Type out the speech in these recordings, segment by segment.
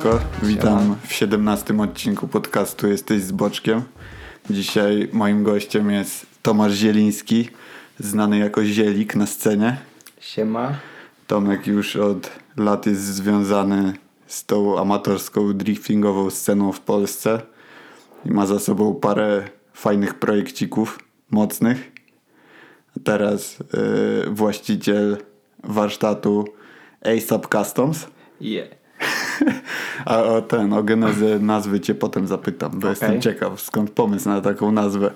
Siemanko, witam w 17 odcinku podcastu Jesteś z Boczkiem. Dzisiaj moim gościem jest Tomasz Zieliński, znany jako Zielik na scenie. Siema. Tomek już od lat jest związany z tą amatorską driftingową sceną w Polsce i ma za sobą parę fajnych projekcików mocnych. A teraz yy, właściciel warsztatu ASAP Customs. Yeah. A o ten, o genezę nazwy cię potem zapytam, bo Okay. jestem ciekaw, skąd pomysł na taką nazwę.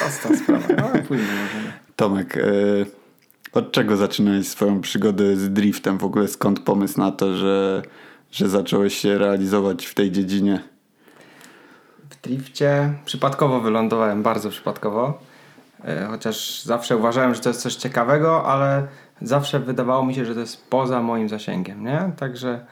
Prosta sprawa. No, później możemy. Tomek, yy, od czego zaczynałeś swoją przygodę z driftem? W ogóle skąd pomysł na to, że, że zacząłeś się realizować w tej dziedzinie? W drifcie przypadkowo wylądowałem, bardzo przypadkowo. E, Chociaż zawsze uważałem, że to jest coś ciekawego, ale zawsze wydawało mi się, że to jest poza moim zasięgiem, nie? Także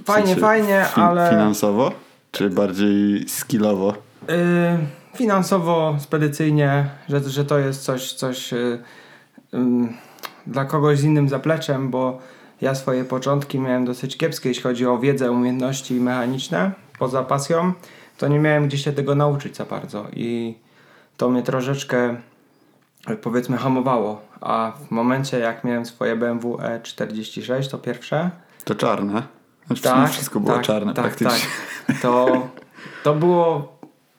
W fajnie, sensie fajnie, fi- ale Finansowo? Czy bardziej skillowo? y, finansowo, spedycyjnie, że, że to jest coś, coś y, ym, dla kogoś z innym zapleczem, bo ja swoje początki miałem dosyć kiepskie, jeśli chodzi o wiedzę, umiejętności mechaniczne, poza pasją, to nie miałem gdzie się tego nauczyć za bardzo i to mnie troszeczkę y, powiedzmy hamowało, a w momencie jak miałem swoje BMW E46, to pierwsze, To czarne. Znaczy w sumie wszystko było czarne tak, praktycznie. Tak. To, to było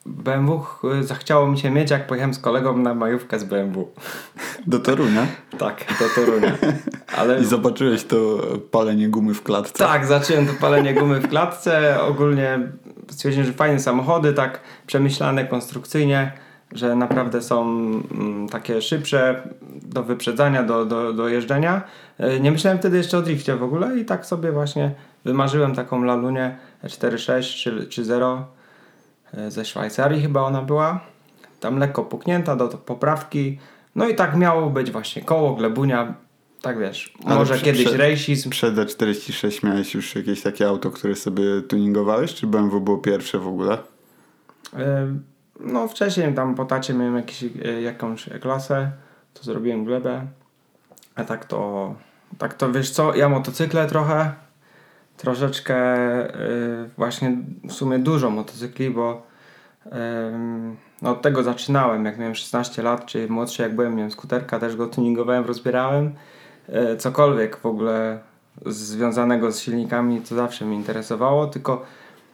BMW, ch- zachciało mi się mieć, jak pojechałem z kolegą na majówkę z BMW. Do Torunia. Tak, do Torunia. Ale I zobaczyłeś to palenie gumy w klatce. tak, zacząłem to palenie gumy w klatce. Ogólnie stwierdziłem, że fajne samochody, tak przemyślane konstrukcyjnie, że naprawdę są mm, takie szybsze do wyprzedzania, do, do, do jeżdżenia. E, Nie myślałem wtedy jeszcze o drifcie w ogóle i tak sobie właśnie wymarzyłem taką lalunię 4.6 czy, czy 0 e, ze Szwajcarii chyba ona była. Tam lekko puknięta do poprawki. No i tak miało być właśnie koło, glebunia, tak wiesz, Ale może prze- kiedyś prze- rejsizm. Przed E46 miałeś już jakieś takie auto, które sobie tuningowałeś, czy BMW było pierwsze w ogóle? E, No wcześniej tam po tacie miałem jakieś, e, jakąś klasę, to zrobiłem glebę. A tak to, tak to wiesz co, ja motocykle trochę, troszeczkę e, właśnie w sumie dużo motocykli, bo no od tego zaczynałem, jak miałem 16 lat, czy młodszy jak byłem, miałem skuterka, też go tuningowałem, rozbierałem. E, Cokolwiek w ogóle związanego z silnikami, to zawsze mnie interesowało, tylko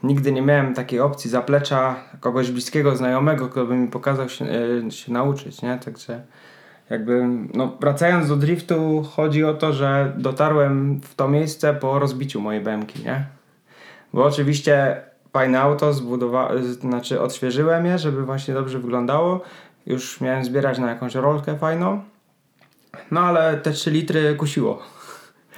nigdy nie miałem takiej opcji zaplecza kogoś bliskiego, znajomego, kto by mi pokazał się, e, się nauczyć, nie? Także jakby, no wracając do driftu, chodzi o to, że dotarłem w to miejsce po rozbiciu mojej BMki, nie? Bo oczywiście fajne auto, znaczy odświeżyłem je, żeby właśnie dobrze wyglądało. Już miałem zbierać na jakąś rolkę fajną. No ale te 3 litry kusiło.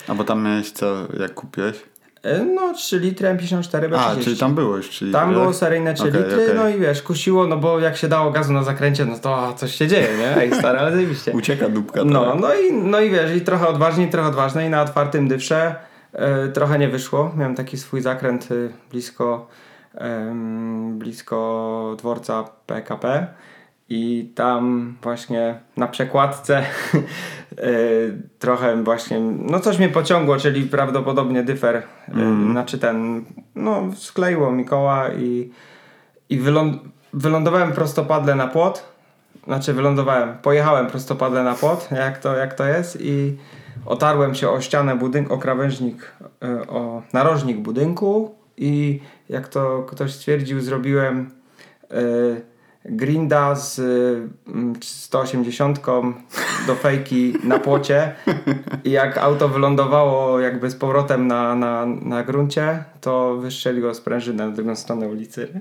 A bo tam miałeś co, jak kupiłeś? Y, No 3 litry M54 B30. A, czyli tam było już 3 litry, Tam tak? było seryjne 3 Okej, litry, okej. no i wiesz, kusiło, no bo jak się dało gazu na zakręcie, no to coś się dzieje, nie? Ej stary, ale zajebiście. Ucieka dupka. No, tak? no i, no i wiesz, i trochę odważniej, trochę odważniej na otwartym dywsze e, trochę nie wyszło. Miałem taki swój zakręt y, blisko, em, blisko dworca PKP i tam właśnie na przekładce e, trochę właśnie, no coś mnie pociągło, czyli prawdopodobnie dyfer, e, znaczy ten, no skleiło mi koła i, i wyląd, wylądowałem prostopadle na płot, znaczy wylądowałem, pojechałem prostopadle na płot, jak to, jak to jest i otarłem się o ścianę budynku, o krawężnik, y, o narożnik budynku i jak to ktoś stwierdził, zrobiłem grinda z y, mm, 180 do fejki na płocie i jak auto wylądowało jakby z powrotem na, na, na gruncie, to wystrzeliło sprężynę na drugą stronę ulicy.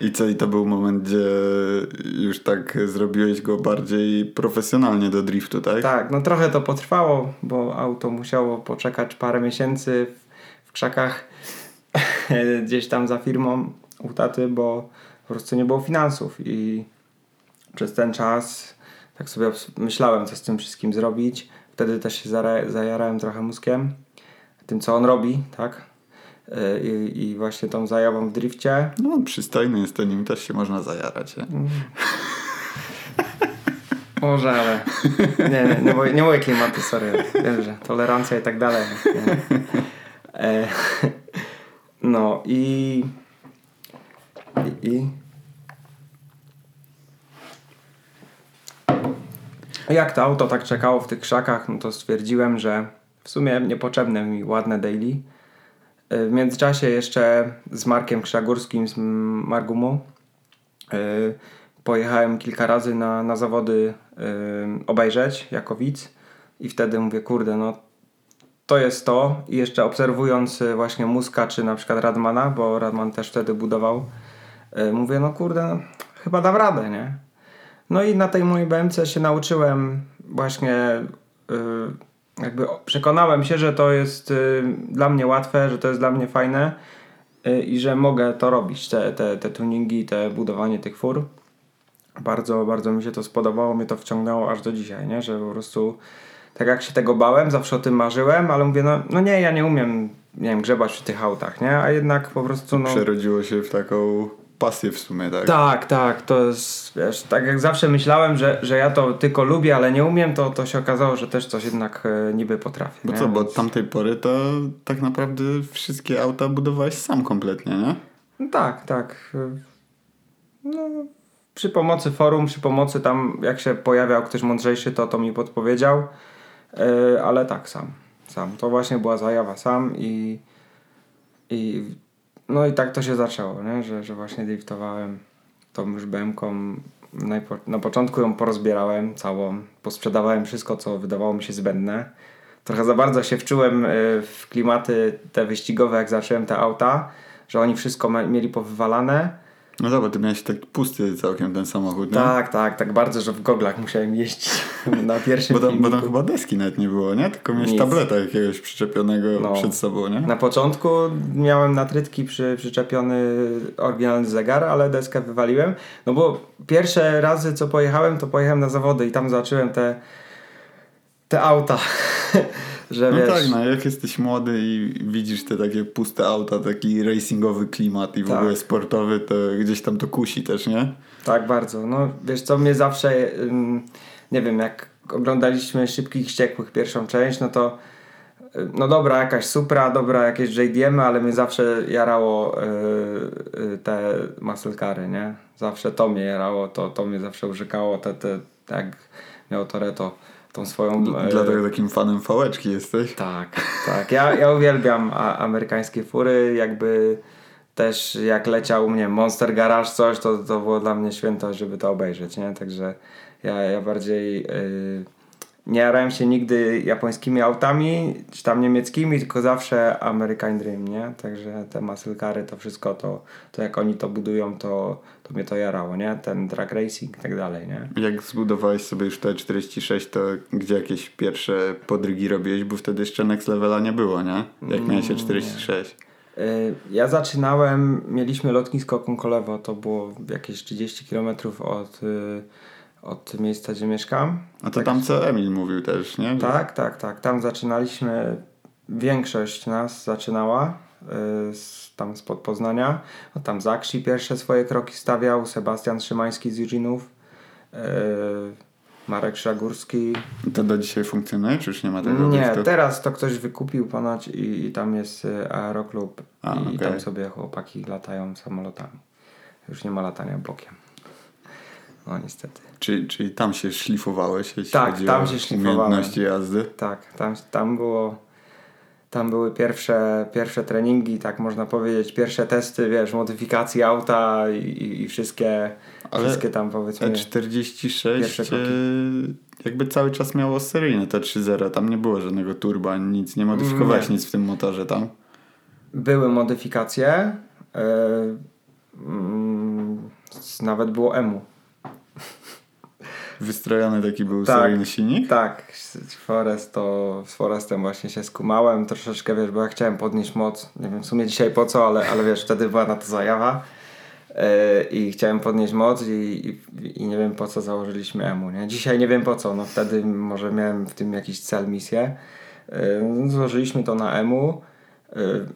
I co, i to był moment, gdzie już tak zrobiłeś go bardziej profesjonalnie do driftu, tak? Tak, no trochę to potrwało, bo auto musiało poczekać parę miesięcy w, w krzakach gdzieś tam za firmą u taty, bo po prostu nie było finansów i przez ten czas tak sobie myślałem, co z tym wszystkim zrobić. Wtedy też się zajarałem trochę mózgiem, tym co on robi, tak? Y, I, i właśnie tą zajawą w drifcie. No, przystojny jest, to nim też się można zajarać. Nie? Może, ale nie, nie, nie, moje, nie moje klimaty, sorry. Wiem, że tolerancja i tak dalej. E, no i, i, jak to auto tak czekało w tych krzakach, no to stwierdziłem, że w sumie niepotrzebne mi ładne daily. E, w międzyczasie jeszcze z Markiem Krzagórskim z Margumu e, pojechałem kilka razy na, na zawody e, obejrzeć jako widz i wtedy mówię, kurde, no to jest to. I jeszcze obserwując właśnie Muska czy na przykład Radmana, bo Radman też wtedy budował, mówię, no kurde, no, chyba dam radę, nie? No i na tej mojej BMC się nauczyłem właśnie jakby przekonałem się, że to jest y, dla mnie łatwe, że to jest dla mnie fajne i że mogę to robić, te, te, te tuningi, te budowanie tych fur. Bardzo, bardzo mi się to spodobało, mnie to wciągnęło aż do dzisiaj, nie? że po prostu tak jak się tego bałem, zawsze o tym marzyłem, ale mówię, no, no nie, ja nie umiem, nie wiem, grzebać w tych autach, nie? A jednak po prostu, no... Przerodziło się w taką pasję w sumie, tak? Tak, tak, to jest, wiesz, tak jak zawsze myślałem, że, że ja to tylko lubię, ale nie umiem, to, to się okazało, że też coś jednak e, niby potrafię. Bo nie? co, bo od tamtej pory to tak naprawdę wszystkie auta budowałeś sam kompletnie, nie? No tak, tak. No, przy pomocy forum, przy pomocy tam, jak się pojawiał ktoś mądrzejszy, to to mi podpowiedział, e, ale tak, sam. Sam. To właśnie była zajawa sam i, i no i tak to się zaczęło, nie? Że, że właśnie driftowałem tą już BM-ką. Na początku ją porozbierałem całą, posprzedawałem wszystko, co wydawało mi się zbędne. Trochę za bardzo się wczułem y, w klimaty te wyścigowe, jak zacząłem te auta, że oni wszystko mieli powywalane no dobra, ty miałeś tak pusty całkiem ten samochód, nie? Tak, tak, tak bardzo, że w goglach musiałem jeździć na pierwszym bo, tam, bo tam chyba deski nawet nie było, nie? Tylko miałeś Nic. tableta jakiegoś przyczepionego no. przed sobą, nie? Na początku miałem na trytki przy, przyczepiony oryginalny zegar, ale deskę wywaliłem. No bo pierwsze razy co pojechałem, to pojechałem na zawody i tam zobaczyłem te, te auta. że no wiesz... tak, no jak jesteś młody i widzisz te takie puste auta, taki racingowy klimat i w tak. ogóle sportowy, to gdzieś tam to kusi też, nie? Tak, bardzo. No wiesz co, mnie zawsze, nie wiem, jak oglądaliśmy Szybkich Ściekłych pierwszą część, no to no dobra, jakaś Supra, dobra, jakieś JDM, ale mnie zawsze jarało yy, te muscle nie? Zawsze to mnie jarało, to, to mnie zawsze urzekało, te, te, jak miał Toreto tą swoją... Dlatego takim fanem fałeczki jesteś? Tak, tak. Ja, ja uwielbiam amerykańskie fury, jakby też jak leciał u mnie Monster Garage coś, to, to było dla mnie świętość, żeby to obejrzeć, nie? Także ja, ja bardziej... Yy, nie jarałem się nigdy japońskimi autami, czy tam niemieckimi, tylko zawsze American Dream, nie? Także te muscle to wszystko to, to jak oni to budują, to, to mnie to jarało, nie? Ten drag racing i tak dalej, nie? Jak zbudowałeś sobie już te 46, to gdzie jakieś pierwsze podrygi robiłeś, bo wtedy jeszcze next levela nie było, nie? Jak miałeś 46. Mm, y, ja zaczynałem, mieliśmy lotnisko Konkolewo, to było jakieś 30 km od y, od miejsca, gdzie mieszkam. A to tak, tam, co Emil mówił też, nie? Tak, tak, tak. Tam zaczynaliśmy, większość nas zaczynała y, z, tam spod Poznania. No, tam Zakrzy pierwsze swoje kroki stawiał, Sebastian Szymański z Jurinów, y, Marek Szagórski. I to do dzisiaj funkcjonuje, czy już nie ma tego? Nie, teraz to ktoś wykupił ponoć i, i tam jest y, aeroklub A, i, okay. i tam sobie chłopaki latają samolotami. Już nie ma latania bokiem. No niestety. Czyli, czyli tam się szlifowałeś, jeśli tak, chodzi tam o się umiejętności jazdy? Tak, tam, tam było tam były pierwsze, pierwsze treningi, tak można powiedzieć, pierwsze testy, wiesz, modyfikacji auta i, i, i wszystkie, Ale wszystkie tam powiedzmy. E46 jakby cały czas miało seryjne te 3.0, tam nie było żadnego turba, nic, nie modyfikowałeś nie. nic w tym motorze tam? Były modyfikacje, yy, yy, nawet było EMU Wystrojony taki był tak, seryjny silnik? Tak, Forest to z Forestem właśnie się skumałem troszeczkę, wiesz, bo ja chciałem podnieść moc, nie wiem w sumie dzisiaj po co, ale, ale wiesz, wtedy była na to zajawa yy, i chciałem podnieść moc i, i, i, nie wiem po co założyliśmy EMU, nie? Dzisiaj nie wiem po co, no wtedy może miałem w tym jakiś cel, misję. Yy, złożyliśmy to na EMU, yy,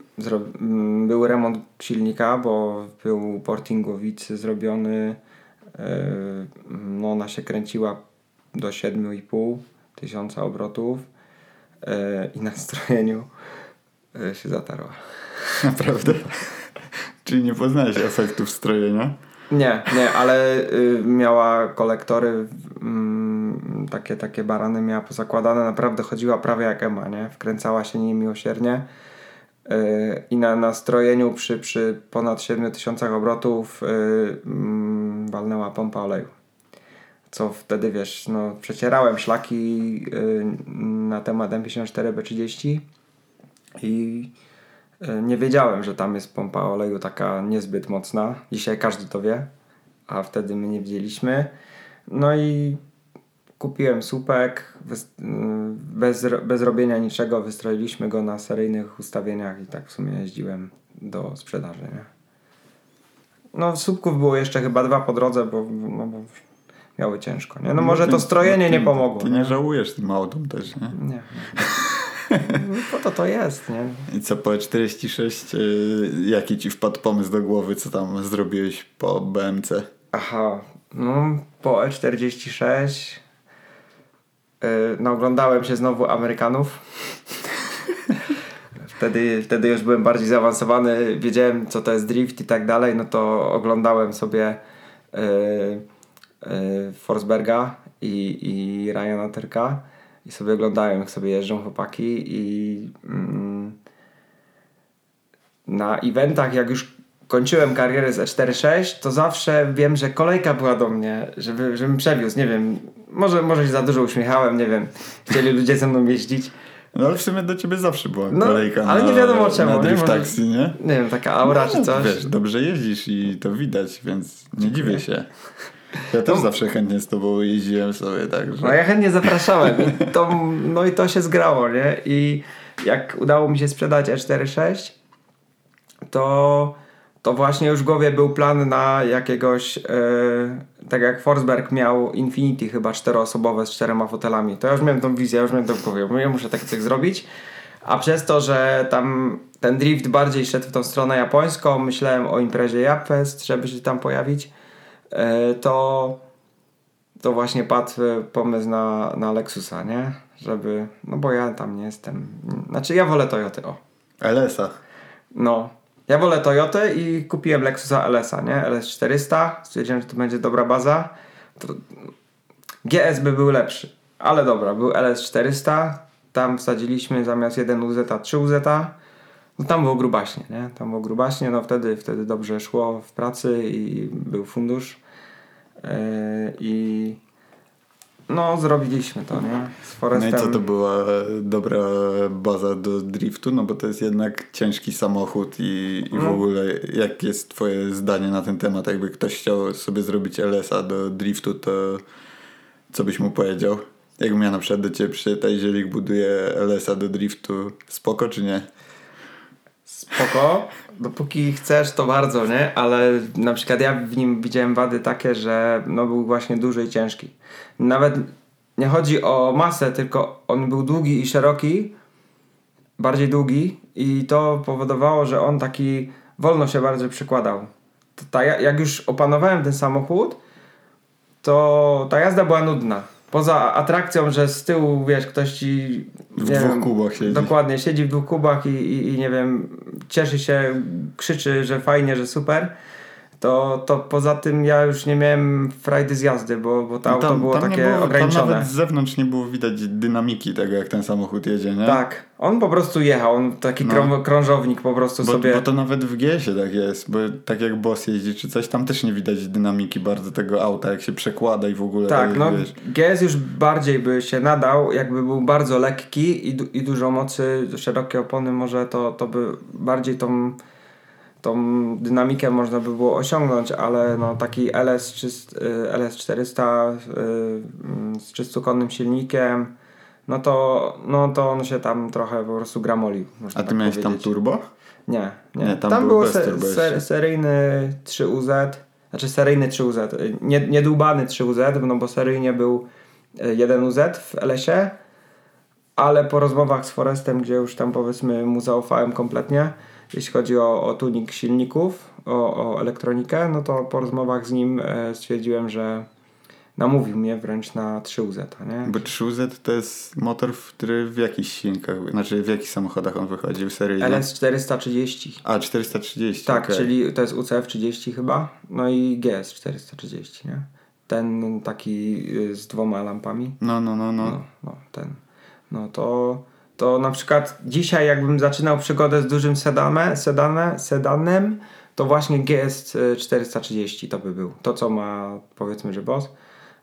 był remont silnika, bo był portingowic zrobiony no ona się kręciła do 7,5 tysiąca obrotów i na strojeniu y, się zatarła. Naprawdę? Czyli nie poznałeś efektów strojenia? Nie, nie, ale y, miała kolektory, mm, takie, takie barany miała pozakładane, naprawdę chodziła prawie jak Ema, nie? Wkręcała się niemiłosiernie y, i na, na strojeniu przy, przy ponad 7000 obrotów y, mm, walnęła pompa oleju. Co wtedy, wiesz, no przecierałem szlaki y, na temat M54B30 i y, nie wiedziałem, że tam jest pompa oleju taka niezbyt mocna. Dzisiaj każdy to wie, a wtedy my nie wiedzieliśmy. No i kupiłem słupek, y, bez, bez robienia niczego wystroiliśmy go na seryjnych ustawieniach i tak w sumie jeździłem do sprzedaży, nie? No słupków było jeszcze chyba dwa po drodze, bo, no, bo miały ciężko, nie? No może ty- to strojenie ty- nie pomogło, Ty nie żałujesz tym autem też, nie? Nie. nie. No, po to to jest, nie? I co po 46, y, jaki ci wpadł pomysł do głowy, co tam zrobiłeś po BMC? Aha, no po E46 yy, no oglądałem się znowu Amerykanów. Wtedy, wtedy już byłem bardziej zaawansowany, wiedziałem co to jest drift i tak dalej, no to oglądałem sobie yy, yy, Forsberga i, i Ryana Terka i sobie oglądałem jak sobie jeżdżą chłopaki i mm, na eventach, jak już kończyłem karierę z E46, to zawsze wiem, że kolejka była do mnie, żeby, żebym przewiózł, nie wiem, może, może się za dużo uśmiechałem, nie wiem, chcieli ludzie ze mną jeździć. No ale w sumie do ciebie zawsze była No, kolejka ale na, nie wiadomo czemu, na nie? drift Może- taxi, nie? Nie wiem, taka aura czy coś. Wiesz, dobrze jeździsz i to widać, więc nie dziwię się. Ja też No. zawsze chętnie z tobą jeździłem sobie, tak, że... No ja chętnie zapraszałem to, no i to się zgrało, nie? I jak udało mi się sprzedać E46, to, to właśnie już w głowie był plan na jakiegoś, e, tak jak Forsberg miał Infinity chyba czteroosobowe z czterema fotelami, to ja już miałem tą wizję, ja już miałem to w głowie, ja muszę takie coś zrobić, a przez to, że tam ten drift bardziej szedł w tą stronę japońską, myślałem o imprezie Japfest, żeby się tam pojawić, e, to to właśnie padł e, pomysł na, na Lexusa, nie? Żeby, no bo ja tam nie jestem, znaczy ja wolę Toyoty, o. LS-a. No, ja wolę Toyotę i kupiłem Lexusa LS-a, nie? LS400, stwierdziłem, że to będzie dobra baza. GS by był lepszy, ale dobra, był LS400, tam wsadziliśmy zamiast 1 UZ 3 UZ. No tam było grubaśnie, nie? Tam było grubaśnie, no wtedy, wtedy dobrze szło w pracy i był fundusz. Yy, I no zrobiliśmy to, nie? Z No Forestem. i co to była dobra baza do driftu? No bo to jest jednak ciężki samochód i, i w No. ogóle jak jest twoje zdanie na ten temat? Jakby ktoś chciał sobie zrobić LS-a do driftu, to co byś mu powiedział? Jakbym ja na przykład do ciebie przyszedł, jeżeli buduje LS-a do driftu, spoko czy nie? Spoko, dopóki chcesz to bardzo, nie? Ale na przykład ja w nim widziałem wady takie, że no był właśnie duży i ciężki. Nawet nie chodzi o masę, tylko on był długi i szeroki, bardziej długi i to powodowało, że on taki wolno się bardzo przykładał. Ta, jak już opanowałem ten samochód, to ta jazda była nudna. Poza atrakcją, że z tyłu, wiesz, ktoś ci... W dwóch wiem, kubach siedzi. Dokładnie, siedzi w dwóch kubach i, i, i nie wiem, cieszy się, krzyczy, że fajnie, że super. To, to poza tym ja już nie miałem frajdy z jazdy, bo, bo to No auto było nie takie było, Tam ograniczone. nawet z zewnątrz nie było widać dynamiki tego, jak ten samochód jedzie, nie? Tak, on po prostu jechał, on taki No. krą- krążownik po prostu Bo, sobie... bo to nawet w GS-ie tak jest, bo tak jak Boss jeździ czy coś, tam też nie widać dynamiki bardzo tego auta, jak się przekłada i w ogóle. Tak, no wiesz. GS już bardziej by się nadał, jakby był bardzo lekki i, du- i dużo mocy, szerokie opony może to, to by bardziej tą, tą dynamikę można by było osiągnąć, ale no taki LS, y, LS400 y, z czystokonnym silnikiem, no to, no to on się tam trochę po prostu gramolił. A ty tak miałeś tam powiedzieć. turbo? Nie, nie. Nie, tam tam, był bez se, turbo se, jeszcze. seryjny 3UZ, znaczy seryjny 3UZ, y, nie, niedłubany 3UZ, no bo seryjnie był y, 1UZ w LS-ie, ale po rozmowach z Forestem, gdzie już tam powiedzmy mu zaufałem kompletnie, jeśli chodzi o, o tuning silników, o, o elektronikę, no to po rozmowach z nim e, stwierdziłem, że, namówił mnie wręcz na 3UZ, nie? Bo 3UZ to jest motor, który w jakichś silnikach, znaczy w jakich samochodach on wychodził seryjnie? LS430. A, 430. Tak, okej. czyli to jest UCF 30 chyba, no i GS 430, nie? Ten taki y, z dwoma lampami. No, no, no, no. No, no ten. No to, to na przykład dzisiaj jakbym zaczynał przygodę z dużym sedame, sedane, sedanem, to właśnie GS 430 to by był. To co ma powiedzmy, że boss,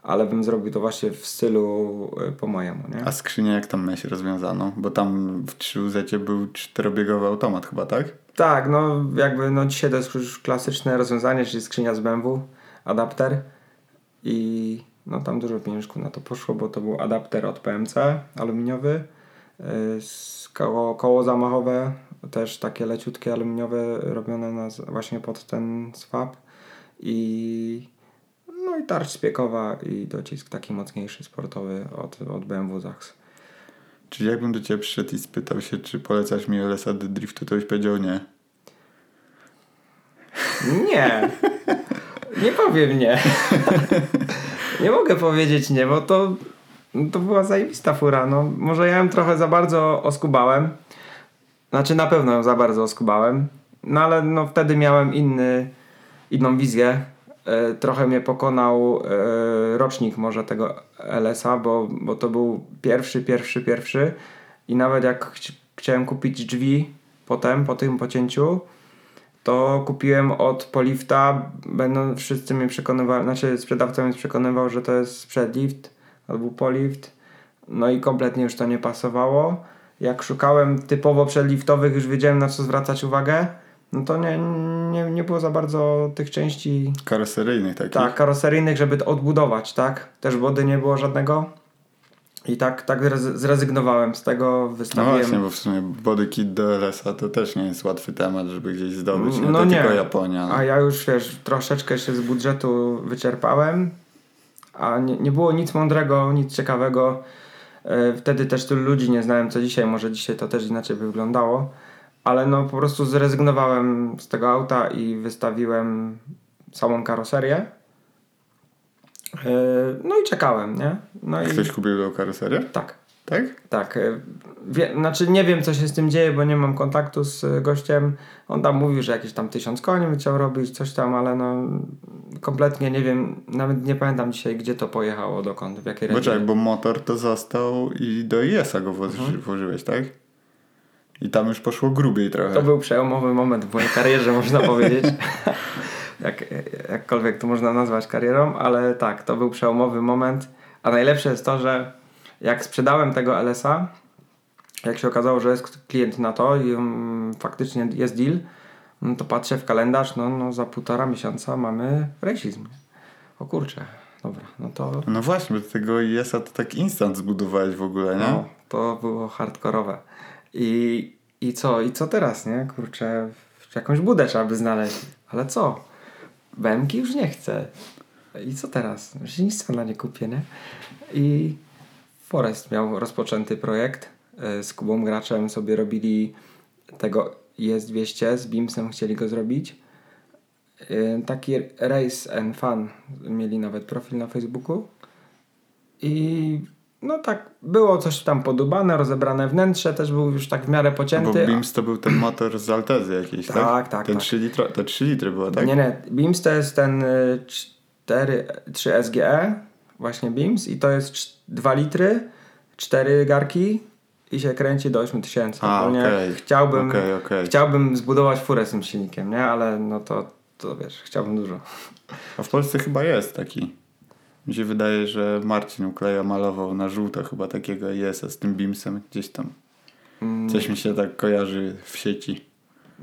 ale bym zrobił to właśnie w stylu y, po mojemu, nie? A skrzynię jak tam miałeś rozwiązaną? Bo tam w 3UZ był czterobiegowy automat chyba, tak? Tak, no jakby no dzisiaj to jest już klasyczne rozwiązanie, czyli skrzynia z BMW, adapter i no tam dużo pieniążków na to poszło, bo to był adapter od PMC aluminiowy, koło, koło zamachowe, też takie leciutkie aluminiowe robione na, właśnie pod ten swap i no i tarcz spiekowa i docisk taki mocniejszy, sportowy od, od BMW Zax. Czyli jakbym do ciebie przyszedł i spytał się, czy polecasz mi LSA do driftu, to byś powiedział nie. Nie. Nie powiem nie. nie mogę powiedzieć nie, bo to, to była zajebista fura. No, może ja ją trochę za bardzo oskubałem. Znaczy na pewno ją za bardzo oskubałem. No ale no, wtedy miałem inny, inną wizję. E, trochę mnie pokonał e, rocznik może tego LS-a, bo, bo to był pierwszy, pierwszy, pierwszy. I nawet jak chci- chciałem kupić drzwi potem, po tym pocięciu, to kupiłem od Polifta, będą wszyscy mnie przekonywali, znaczy sprzedawca mnie przekonywał, że to jest przedlift albo polift, no i kompletnie już to nie pasowało. Jak szukałem typowo przedliftowych, już wiedziałem na co zwracać uwagę, no to nie, nie, nie było za bardzo tych części Karoseryjnych takich. tak, karoseryjnych, żeby to odbudować, tak? Też wody nie było żadnego. I tak, tak zrez- zrezygnowałem z tego, No wystawiłem. właśnie, bo w sumie body kit do LS-a to też nie jest łatwy temat, żeby gdzieś zdobyć. Nie? No to nie. tylko Japonia. No. A ja już wiesz, troszeczkę się z budżetu wyczerpałem, a nie, nie było nic mądrego, nic ciekawego. E, Wtedy też tylu ludzi nie znałem co dzisiaj, może dzisiaj to też inaczej by wyglądało, ale no po prostu zrezygnowałem z tego auta i wystawiłem samą karoserię. E, No i czekałem, nie? No i Ktoś kupił tą karoserię? tak. Tak? Tak, e, wie, znaczy nie wiem co się z tym dzieje, bo nie mam kontaktu z e, gościem. On tam mówił, że jakieś tam tysiąc koni chciał robić, coś tam, ale no kompletnie nie wiem, nawet nie pamiętam dzisiaj gdzie to pojechało, dokąd, w jakiej regionie. czekaj, bo motor to został i do IS-a go włoży, Mhm. włożyłeś, tak? I tam już poszło grubiej trochę. To był przełomowy moment w mojej karierze, można powiedzieć. Jak, jakkolwiek to można nazwać karierą, ale tak, to był przełomowy moment. A najlepsze jest to, że jak sprzedałem tego LS-a, jak się okazało, że jest klient na to i mm, faktycznie jest deal, no to patrzę w kalendarz, no, no za półtora miesiąca mamy rasizm. O kurczę, dobra, no to No właśnie, bo tego IS-a to tak instant zbudowałeś w ogóle, nie? no, to było hardkorowe. I, I co? I co teraz, nie? Kurczę, jakąś budę trzeba by znaleźć. Ale co? BMK już nie chcę. I co teraz? Już nic dla nie kupię, nie? I Forest miał rozpoczęty projekt. e, Z Kubą Graczem sobie robili tego IS-200, z Beamsem chcieli go zrobić. E, Taki Race and Fun. Mieli nawet profil na Facebooku. I no tak, było coś tam podubane, rozebrane wnętrze, też był już tak w miarę Bo pocięty. Beams to był ten motor z Altezy jakiś, tak? Tak, tak, Ten tak. 3 litro, to 3 litry było, tak? Nie, nie, Beams to jest ten y, 4, 3 SGE, właśnie Beams i to jest 2 litry, 4 garki i się kręci do 8000. A, Ogólnie okej. Chciałbym, Okej, okej. chciałbym zbudować furę z tym silnikiem, nie? Ale no to, to wiesz, chciałbym dużo. A w Polsce chyba jest taki. Mi się wydaje, że Marcin Ukleja malował na żółto chyba takiego IS-a z tym Beamsem gdzieś tam. Mm, Coś mi się tak kojarzy w sieci.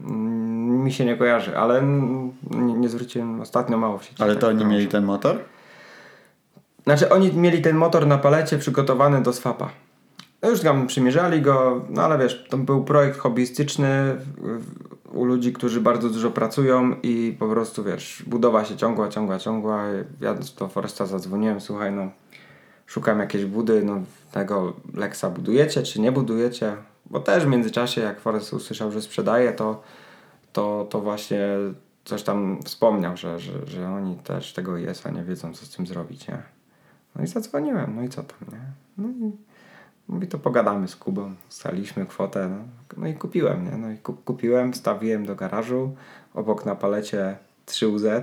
mm, mi się nie kojarzy, ale nie, nie zwróciłem ostatnio mało w sieci. Ale tak to oni mieli ten motor? Znaczy oni mieli ten motor na palecie przygotowany do swapa. No już tam przymierzali go, no ale wiesz, to był projekt hobbystyczny u ludzi, którzy bardzo dużo pracują i po prostu wiesz, budowa się ciągła, ciągła, ciągła. Ja do Foresta zadzwoniłem, słuchaj no, szukam jakiejś budy, no tego Lexa budujecie czy nie budujecie? Bo też w międzyczasie jak Forest usłyszał, że sprzedaje, to, to, to właśnie coś tam wspomniał, że, że, że oni też tego IS-a nie wiedzą co z tym zrobić, nie? No i zadzwoniłem, no i co tam, nie? No i mówi, to pogadamy z Kubą. Staliśmy kwotę, no, no i kupiłem, nie? No i kup, kupiłem, stawiłem do garażu, obok na palecie 3UZ.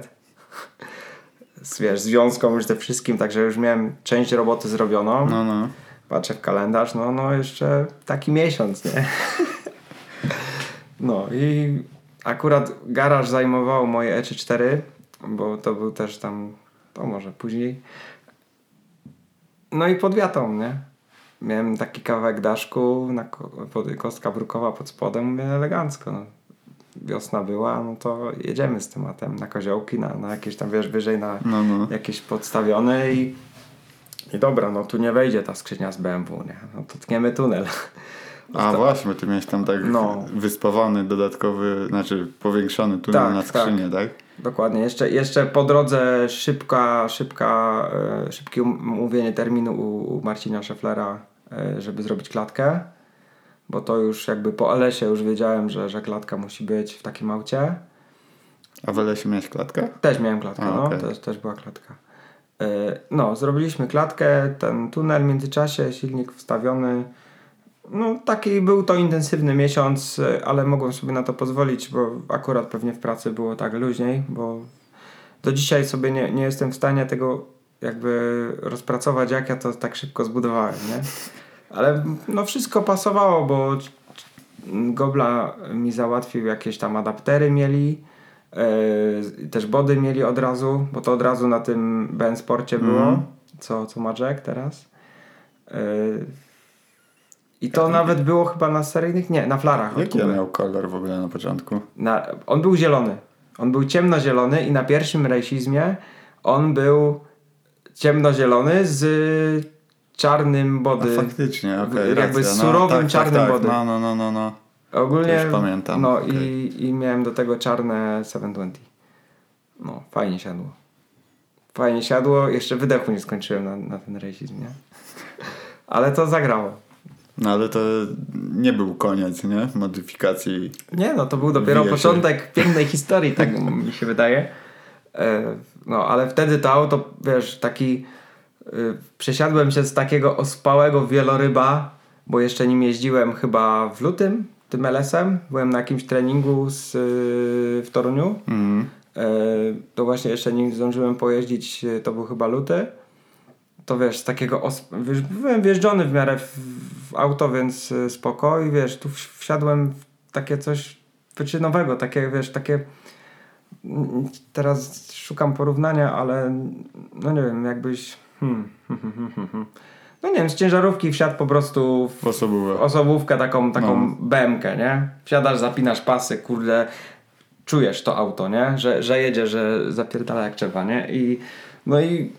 Z, wiesz, związką już ze wszystkim, także już miałem część roboty zrobioną. No, no. Patrzę w kalendarz, no, no jeszcze taki miesiąc, nie? No i akurat garaż zajmował moje E34, bo to był też tam, to może później. No i pod wiatą, nie? Miałem taki kawałek daszku, na kostka brukowa pod spodem, mówię elegancko. No. Wiosna była, no to jedziemy z tematem na koziołki, na, na jakieś tam, wiesz, wyżej na No, no. jakieś podstawione i, i dobra, no tu nie wejdzie ta skrzynia z BMW, nie? No to tniemy tunel. A właśnie, bo ty miałeś tam tak No. wyspawany dodatkowy, znaczy powiększony tunel Tak, na skrzynię, tak? Dokładnie. Jeszcze, jeszcze po drodze szybka, szybka, e, szybkie um- umówienie terminu u, u Marcina Szeflera, e, żeby zrobić klatkę. Bo to już jakby po Alesie już wiedziałem, że, że klatka musi być w takim aucie. A w Lesie miałeś klatkę? Też miałem klatkę, A, no. okej. Też, też była klatka. E, No, zrobiliśmy klatkę, ten tunel w międzyczasie, silnik wstawiony. No, taki był to intensywny miesiąc, e, ale mogłem sobie na to pozwolić, bo akurat pewnie w pracy było tak luźniej, bo do dzisiaj sobie nie, nie jestem w stanie tego jakby rozpracować, jak ja to tak szybko zbudowałem, nie? Ale no wszystko pasowało, bo Gobla mi załatwił jakieś tam adaptery mieli, e, też body mieli od razu, bo to od razu na tym Ben Sporcie było, Mhm. co, co ma Jack teraz. E, I to nawet było chyba na seryjnych, nie, na flarach. Jaki miał kolor w ogóle na początku? Na, on był zielony. On był ciemnozielony i na pierwszym rejsizmie on był ciemnozielony z czarnym body. faktycznie, okej, jakby racja. z no, surowym tak, czarnym tak, tak. bodym. No, no, no, no, no. Ogólnie. To już pamiętam, No okej. i, i miałem do tego czarne 720. No, fajnie siadło. Fajnie siadło. Jeszcze wydechu nie skończyłem na, na ten rejsizm, nie? Ale to zagrało. No ale to nie był koniec, nie? Modyfikacji. Nie, no to był dopiero początek pięknej historii, tak mi się wydaje. E, No, ale wtedy to auto, wiesz, taki... y, Przesiadłem się z takiego ospałego wieloryba, bo jeszcze nim jeździłem chyba w lutym, tym LS-em. Byłem na jakimś treningu z, y, w Toruniu. E, To właśnie jeszcze nim zdążyłem pojeździć, y, to był chyba luty. To wiesz, z takiego osp- byłem wjeżdżony w miarę w, w auto, więc y, spoko i wiesz, tu wsi- wsiadłem w takie coś wyczynowego, takie wiesz, takie mm, teraz szukam porównania, ale no nie wiem, jakbyś hmm, no nie wiem, z ciężarówki wsiadł po prostu w Osobówę. osobówkę taką, taką No. BMkę, nie? Wsiadasz, zapinasz pasy, kurde, czujesz to auto, nie? Że, że jedzie, że zapierdala jak trzeba, nie? I no i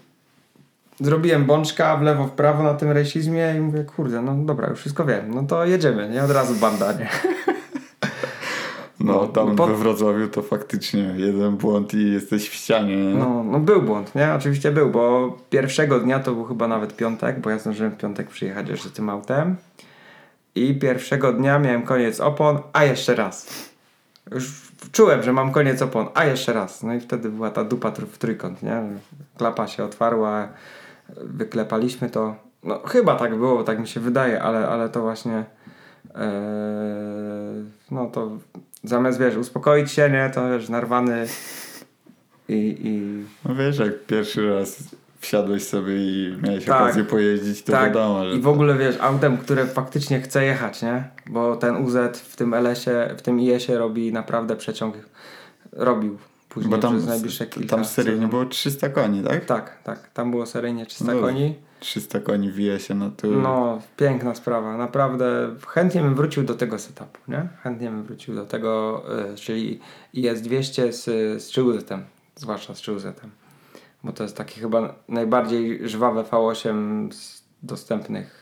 zrobiłem bączka w lewo, w prawo na tym rejsizmie i mówię, kurde, no dobra, już wszystko wiem, no to jedziemy, nie? Od razu banda, nie? No, no, tam po- we Wrocławiu to faktycznie jeden błąd i jesteś w ścianie. nie? No, no był błąd, nie? Oczywiście był, bo pierwszego dnia to był chyba nawet piątek, bo ja zdążyłem w piątek przyjechać jeszcze tym autem. I pierwszego dnia miałem koniec opon, a jeszcze raz. Już czułem, że mam koniec opon, a jeszcze raz. No i wtedy była ta dupa w trójkąt, nie? Klapa się otwarła, wyklepaliśmy to. No chyba tak było, tak mi się wydaje, ale, ale to właśnie e, no to zamiast wiesz, uspokoić się, nie? To wiesz, narwany i, i No wiesz, jak pierwszy raz wsiadłeś sobie i miałeś Tak. okazję pojeździć, to tak, wiadomo, że i w ogóle wiesz, autem, które faktycznie chce jechać, nie? Bo ten UZ w tym LS-ie, w tym IS-ie robi naprawdę przeciąg, robił później Bo tam, przez najbliższe kilka tam seryjnie było 300 koni, tak? Tak, tak, tam było seryjnie 300 No. koni. 300 koni wije się, no to... No, piękna sprawa, naprawdę. Chętnie bym wrócił do tego setupu, nie? Chętnie bym wrócił do tego, y, czyli IS-200 z, z Chilzetem, zwłaszcza z Chilzetem. Bo to jest taki chyba najbardziej żwawe V8 z dostępnych.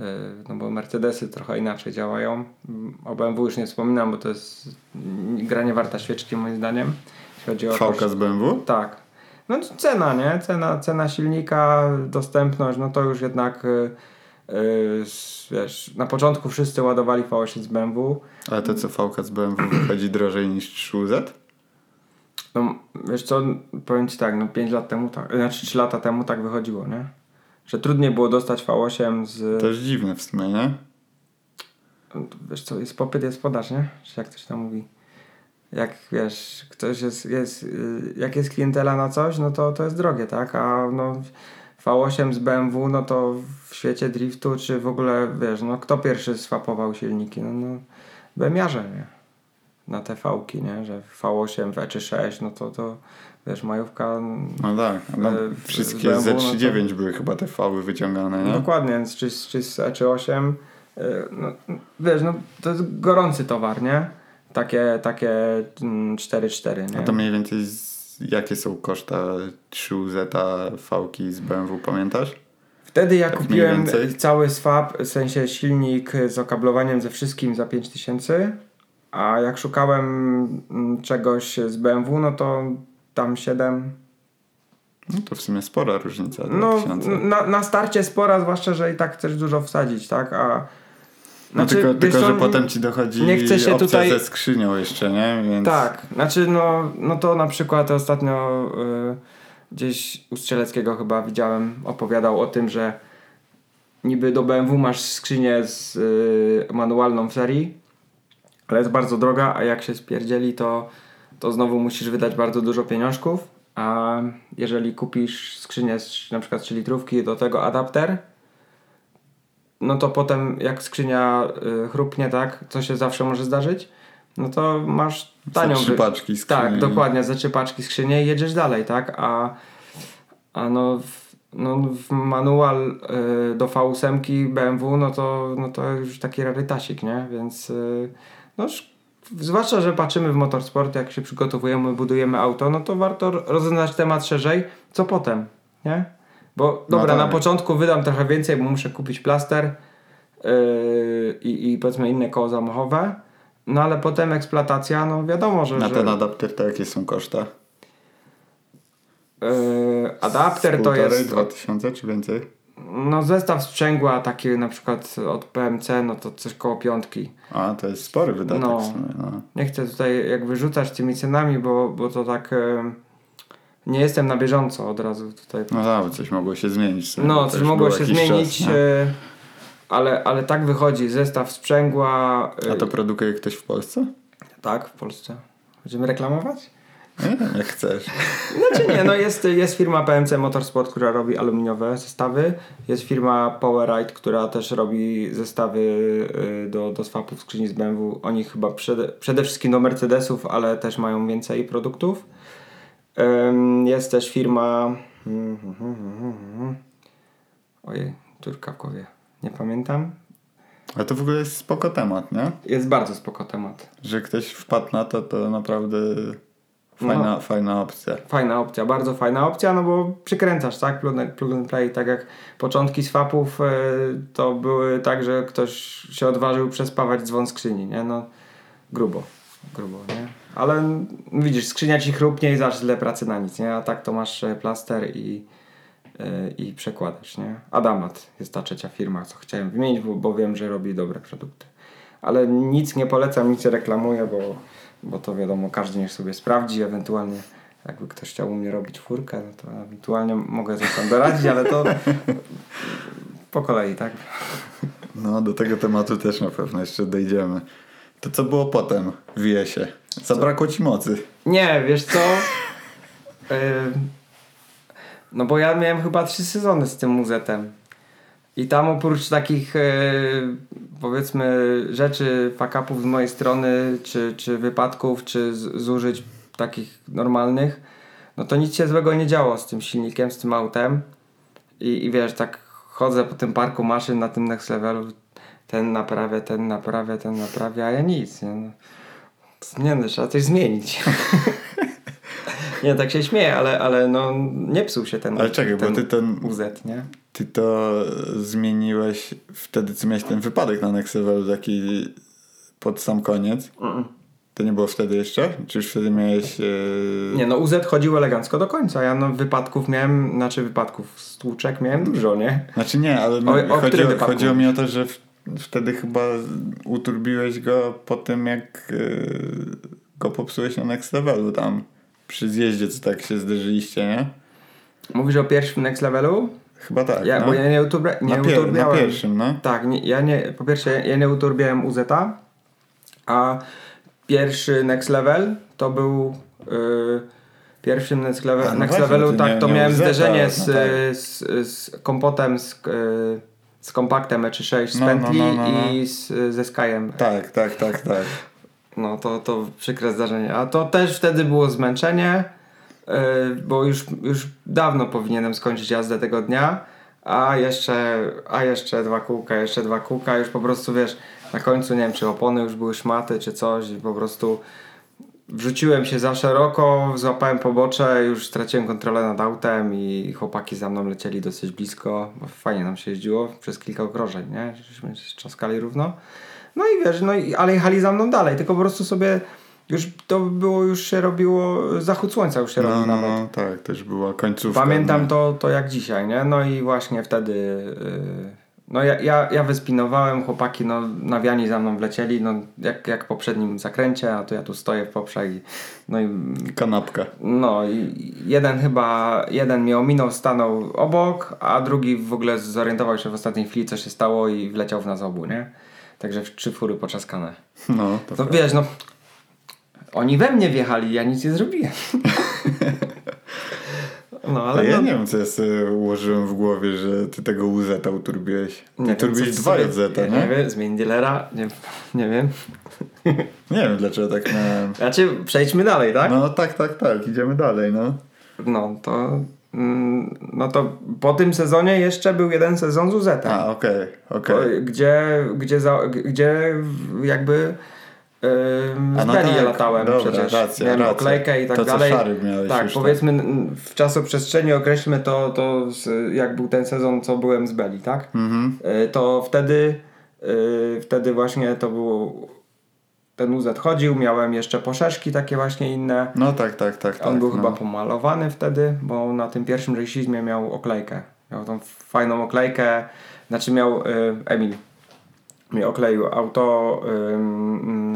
Y, No bo Mercedesy trochę inaczej działają. O BMW już nie wspominam, bo to jest mm, granie warta świeczki moim zdaniem. Chodzi o Fałka z BMW? tak. No cena, nie? Cena, cena silnika, dostępność, no to już jednak y, y, s- wiesz, na początku wszyscy ładowali V8 z BMW. Ale to co Fałka z BMW wychodzi drożej niż 3Z? No, wiesz co, powiem Ci tak, no 5 lat temu, tak, znaczy 3 lata temu tak wychodziło, nie? Że trudniej było dostać V8 z... To jest dziwne w sumie, nie? Wiesz co, jest popyt, jest podaż, nie? Czy jak to się tam mówi? Jak, wiesz, ktoś jest, jest y, jak jest klientela na coś, no to to jest drogie, tak? A no V8 z BMW, no to w świecie driftu, czy w ogóle, wiesz, no kto pierwszy swapował silniki? No, no BMiarze, nie? Na te V-ki, nie? Że V8 w E36, no to, to wiesz, majówka... No tak, no, e, w- wszystkie BMW, no to- Z39 były chyba te fały wyciągane, nie? Dokładnie, więc czy, z- czy z E czy 8, y, no, wiesz, no to jest gorący towar, nie? Takie, takie mm, 4-4, nie? A to mniej więcej z, jakie są koszta 3Z V-ki z BMW, pamiętasz? Wtedy ja tak kupiłem cały swap, w sensie silnik z okablowaniem ze wszystkim za 5000, a jak szukałem mm, czegoś z BMW, no to tam 7. No to w sumie spora różnica. No 2000. na, na starcie spora, zwłaszcza, że i tak chcesz dużo wsadzić, tak? A No znaczy, tylko, tylko że potem ci dochodzi nie chcę się tutaj- ze skrzynią jeszcze, nie? Więc... Tak, znaczy no, no to na przykład ostatnio y, gdzieś u Strzeleckiego chyba widziałem, opowiadał o tym, że niby do BMW masz skrzynię z y, manualną w serii, ale jest bardzo droga, a jak się spierdzieli, to, to znowu musisz wydać bardzo dużo pieniążków, a jeżeli kupisz skrzynię z na przykład 3 litrówki do tego adapter, no to potem jak skrzynia y, chrupnie, tak, co się zawsze może zdarzyć, no to masz tanią... Za trzy paczki skrzyni. Tak, dokładnie, za trzy paczki skrzynię i jedziesz dalej, tak, a, a no, w, no w manual y, do V8 BMW, no to, no to już taki rarytasik, nie, więc y, no zwłaszcza, że patrzymy w motorsport, jak się przygotowujemy, budujemy auto, no to warto rozeznać temat szerzej, co potem, nie? Bo No dobra, tak. na początku wydam trochę więcej, bo muszę kupić plaster yy, i, powiedzmy inne koło zamachowe, no ale potem eksploatacja, no wiadomo, że... Na że ten adapter to jakie są koszta? yy, adapter to jest... 2000 czy więcej? No zestaw sprzęgła taki na przykład od PMC, no to coś koło piątki. A, to jest spory wydatek No. sumie. No. Nie chcę tutaj jak wyrzucać tymi cenami, bo, bo to tak... Yy, nie jestem na bieżąco od razu tutaj No tak, coś mogło się zmienić. bo No, coś mogło się zmienić, czas, nie? e, ale, ale tak wychodzi. Zestaw sprzęgła. e, A to produkuje ktoś w Polsce? Tak, w Polsce. Będziemy reklamować? Jak chcesz. Znaczy nie, no jest, jest firma PMC Motorsport, która robi aluminiowe zestawy. Jest firma Powerride, która też robi zestawy y, do, do swapów skrzyni z BMW. Oni chyba przede, przede wszystkim do Mercedesów, ale też mają więcej produktów. Jest też firma... Ojej, dziurka w głowie. Nie pamiętam. Ale to w ogóle jest spoko temat, nie? Jest bardzo spoko temat. Że ktoś wpadł na to, to naprawdę fajna, No. fajna opcja. Fajna opcja, bardzo fajna opcja, no bo przykręcasz, tak? Plug and, plug and play, tak jak początki swapów e, to były tak, że ktoś się odważył przespawać dzwon skrzyni, nie? No grubo, grubo, nie? Ale widzisz, skrzynia ci chrupnie i zaś tyle pracy na nic, nie? A tak to masz e, plaster i, e, i przekładasz, nie? Adamat jest ta trzecia firma, co chciałem wymienić, bo, bo wiem, że robi dobre produkty. Ale nic nie polecam, nic nie reklamuję, bo, bo to wiadomo, każdy niech sobie sprawdzi, ewentualnie jakby ktoś chciał u mnie robić czwórkę, no to ewentualnie mogę coś tam doradzić, ale to po kolei, tak? No, do tego tematu też na pewno jeszcze dojdziemy. To co było potem w IS-ie? Zabrakło ci mocy. Nie, wiesz co? Yy, no bo ja miałem chyba trzy sezony z tym muzetem. I tam oprócz takich yy, powiedzmy rzeczy, fakapów z mojej strony, czy, czy wypadków, czy zużyć takich normalnych, no to nic się złego nie działo z tym silnikiem, z tym autem. I, i wiesz, tak chodzę po tym parku maszyn na tym next levelu, ten naprawia, ten naprawia, ten naprawia, a ja nic, nie? No. Nie no, trzeba coś zmienić. nie, tak się śmieję, ale, ale no nie psuł się ten Ale czekaj, bo ten ty ten- UZ, nie? Ty to zmieniłeś wtedy, co miałeś ten wypadek na Next Level taki pod sam koniec. To nie było wtedy jeszcze? Czy już wtedy miałeś... e, Nie no, UZ chodził elegancko do końca. Ja no wypadków miałem, znaczy wypadków, stłuczek miałem dużo, nie? Znaczy nie, ale O- o chodziło, chodziło mi o to, że w, wtedy chyba uturbiłeś go po tym, jak e, go popsułeś na Next Levelu tam przy zjeździe, co tak się zderzyliście, nie? Mówisz o pierwszym Next Levelu? Chyba tak, Ja, no. bo ja nie, uturbia, nie na, pier- na uturbiałem. pierwszym, no. Tak, nie, ja nie, po pierwsze ja nie uturbiałem UZ, a pierwszy Next Level to był yy, pierwszym Next, level, A, no Next właśnie, Levelu tak, nie- to nie miałem zderzenie no z, tak. z, z kompotem z, z kompaktem E36 z No, no, Bentley no, no, no. i z, ze Skyem. Tak, tak, tak, tak. No to, to przykre zdarzenie. A to też wtedy było zmęczenie, bo już, już dawno powinienem skończyć jazdę tego dnia, a jeszcze, a jeszcze dwa kółka, jeszcze dwa kółka, już po prostu wiesz, na końcu nie wiem, czy opony już były szmaty, czy coś i po prostu wrzuciłem się za szeroko, złapałem pobocze, już straciłem kontrolę nad autem i chłopaki za mną lecieli dosyć blisko, fajnie nam się jeździło przez kilka okrążeń, nie? Żeśmy się trzaskali równo. No i wiesz, no i, ale jechali za mną dalej, tylko po prostu sobie już to było, już się robiło, zachód słońca już się No, robił no, nawet. no, tak, też była końcówka. Pamiętam no. to, to jak dzisiaj, nie? No i właśnie wtedy. Yy, no ja, ja, ja wyspinowałem, chłopaki no, nawiani za mną wlecieli, no jak, jak w poprzednim zakręcie, a to ja tu stoję w poprzek i no i Kanapka. no i jeden chyba, jeden mnie ominął, stanął obok, a drugi w ogóle zorientował się w ostatniej chwili, co się stało i wleciał w nas obu, nie? Także w trzy fury poczaskane. No, to No prawda. wiesz, no oni we mnie wjechali, ja nic nie zrobiłem. No ale ja no, nie wiem, co ja sobie ułożyłem w głowie, że ty tego UZ uturbiłeś. Ty Nie turbiłeś dwa ja nie? Nie wiem, zmień dealera, nie, nie wiem. Nie wiem, dlaczego tak miałem. Znaczy, przejdźmy dalej, tak? No tak, tak, tak, idziemy dalej, no. No, to... mm, No to po tym sezonie jeszcze był jeden sezon z UZ. A, okej, okej. Gdzie, gdzie, za, gdzie jakby A z no Beli tak, latałem dobra, przecież. racja, Miałem racja. oklejkę i tak To, dalej. tak, już, powiedzmy n- w czasoprzestrzeni określmy to, to jak był ten sezon, co byłem z Beli, tak? Mhm. Y, to wtedy y, wtedy właśnie to było ten UZ chodził, miałem jeszcze poszeszki takie właśnie inne. No tak, tak, tak. tak On był no. chyba pomalowany wtedy, bo na tym pierwszym rejsizmie miał oklejkę. Miał tą fajną oklejkę, znaczy miał y, Emil mi okleił auto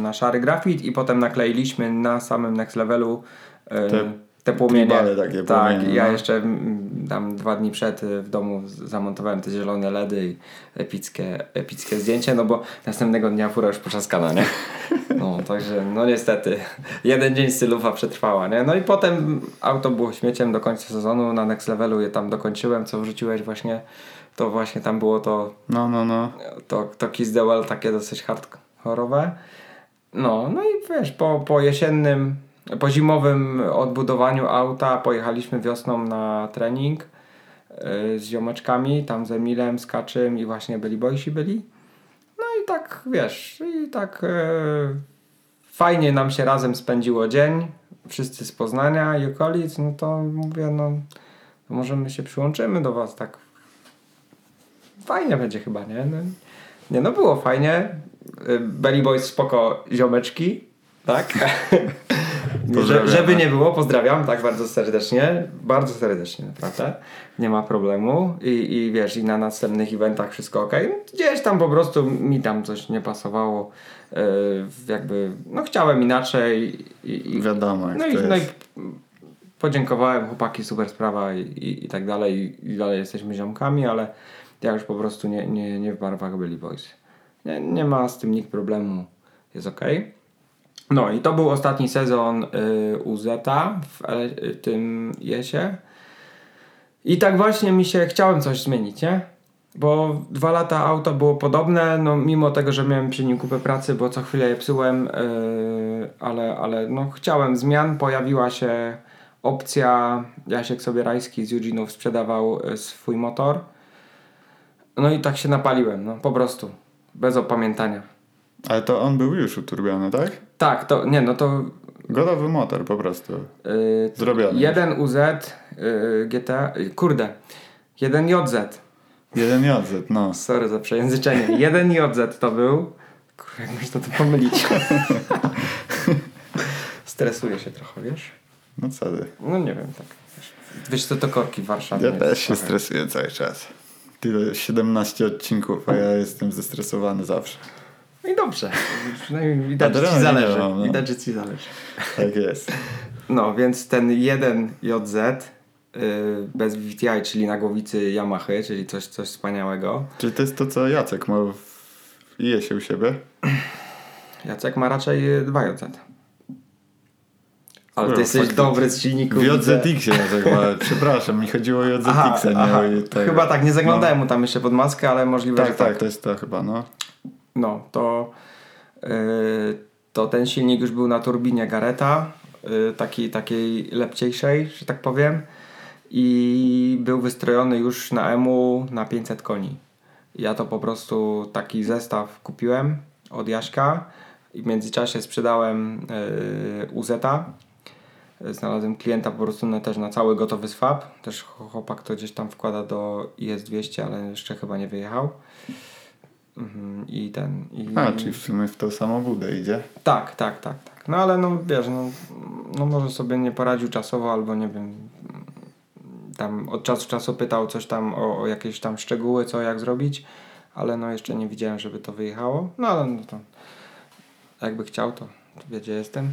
na szary grafit i potem nakleiliśmy na samym next levelu Te te płomienie. tribale takie tak, płomienie, ja no. jeszcze mm, tam dwa dni przed y, w domu zamontowałem te zielone LEDy i epickie, epickie zdjęcie, no bo następnego dnia fura już poczaskana, nie? No, także no niestety jeden dzień stylufa przetrwała, nie? No i potem auto było śmieciem do końca sezonu, na next levelu je tam dokończyłem, co wrzuciłeś właśnie, to właśnie tam było to No, no, no. to, to Kiss the Well takie dosyć hardkorowe. No, no i wiesz, po, po jesiennym, po zimowym odbudowaniu auta pojechaliśmy wiosną na trening yy, z ziomeczkami, tam z Emilem, z Kaczym i właśnie byli boysi byli. No i tak, wiesz, i tak yy, fajnie nam się razem spędziło dzień, wszyscy z Poznania i okolic, no to mówię, no to może my się przyłączymy do was tak fajnie będzie chyba, nie? No, nie no, było fajnie. Y, Belly Boys spoko ziomeczki, tak? Że, żeby nie było, pozdrawiam tak bardzo serdecznie, bardzo serdecznie naprawdę, nie ma problemu i, i wiesz, i na następnych eventach wszystko ok. No, gdzieś tam po prostu mi tam coś nie pasowało, y, jakby, no chciałem inaczej i, i, Wiadomo, jak no, to i, no i podziękowałem, chłopaki, super sprawa i, i, i tak dalej. I dalej jesteśmy ziomkami, ale ja już po prostu nie, nie, nie w barwach byli boys. Nie, nie ma z tym nikt problemu, jest ok. No i to był ostatni sezon y, UZ w y, tym jesie. I tak właśnie mi się chciałem coś zmienić, nie? Bo dwa lata auto było podobne, no mimo tego, że miałem przy nim kupę pracy, bo co chwilę je psułem, yy, ale, ale no chciałem zmian, pojawiła się opcja, Jasiek Sobierajski z Eugene'ów sprzedawał y, swój motor. No i tak się napaliłem, no po prostu, bez opamiętania. Ale to on był już uturbiony, tak? Tak, to, nie no to Gotowy motor po prostu. Yy, Zrobiony Jeden UZ yy, GT, yy, kurde, jeden JZ. Jeden JZ, no. Sorry za przejęzyczenie. Jeden JZ to był. Kurwa, jak można to pomylić. Stresuję się trochę, wiesz? No co ty? No nie wiem, tak. Wiesz, co to korki w Warszawie. Ja też się stresuję cały czas. Tyle 17 odcinków, a ja jestem zestresowany zawsze. No i dobrze. Przynajmniej widać, że ci zależy. mam, no. Widać, że ci zależy. Tak jest. No, więc ten jeden JZ yy, bez VTI, czyli na głowicy Yamaha, czyli coś, coś wspaniałego. Czyli to jest to, co Jacek ma w IS-ie u siebie? Jacek ma raczej 2 JZ. Ale ty jesteś faktycznie. dobry z silników. W. JZX-ie ma. Przepraszam, mi chodziło o JZX-a, nie aha. o tego. Chyba tak, nie zaglądałem mu tam jeszcze pod maskę, ale możliwe, Tak, że tak, tak. to jest to chyba, no. No, to, yy, to ten silnik już był na turbinie Gareta, yy, takiej, takiej lepciejszej, że tak powiem. I był wystrojony już na EMU na 500 koni. Ja to po prostu taki zestaw kupiłem od Jaśka i w międzyczasie sprzedałem yy, UZ-a. Znalazłem klienta po prostu na, też na cały gotowy swap. Też chłopak to gdzieś tam wkłada do IS-200, ale jeszcze chyba nie wyjechał. Mhm, I ten. I... A, czyli w sumie w tą samą budę idzie. Tak, tak, tak, tak. No ale no wiesz, no, no może sobie nie poradził czasowo, albo nie wiem. Tam od czasu do czasu pytał coś tam o, o jakieś tam szczegóły, co jak zrobić, ale no jeszcze nie widziałem, żeby to wyjechało. No ale no to jakby chciał, to, to wie gdzie jestem.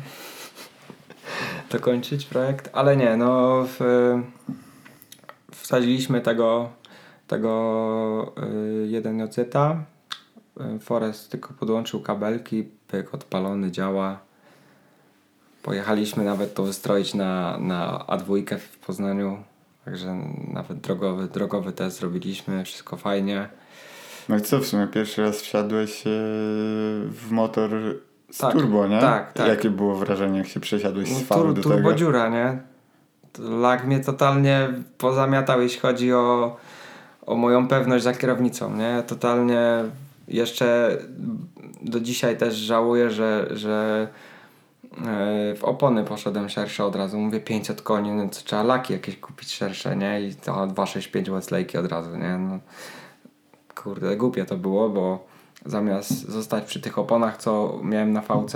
To kończyć projekt, ale nie, no w, wsadziliśmy tego tego y, jeden joceta Y, Forest tylko podłączył kabelki, pyk odpalony, działa. Pojechaliśmy nawet to wystroić na, na A2 w Poznaniu. Także nawet drogowy, drogowy test zrobiliśmy, wszystko fajnie. No i co, w sumie pierwszy raz wsiadłeś e, w motor z Tak, turbo, nie? tak, tak. Jakie było wrażenie, jak się przesiadłeś z No, fal tur, do tego? turbodziura, nie? Lag mnie totalnie pozamiatał, jeśli chodzi o, o moją pewność za kierownicą, nie? Totalnie jeszcze do dzisiaj też żałuję, że, że e, w opony poszedłem szersze od razu. Mówię 500 koni, no to trzeba laki jakieś kupić szersze, nie? I to 265 Westlake od razu, nie? No, kurde, głupie to było, bo zamiast zostać przy tych oponach, co miałem na VC,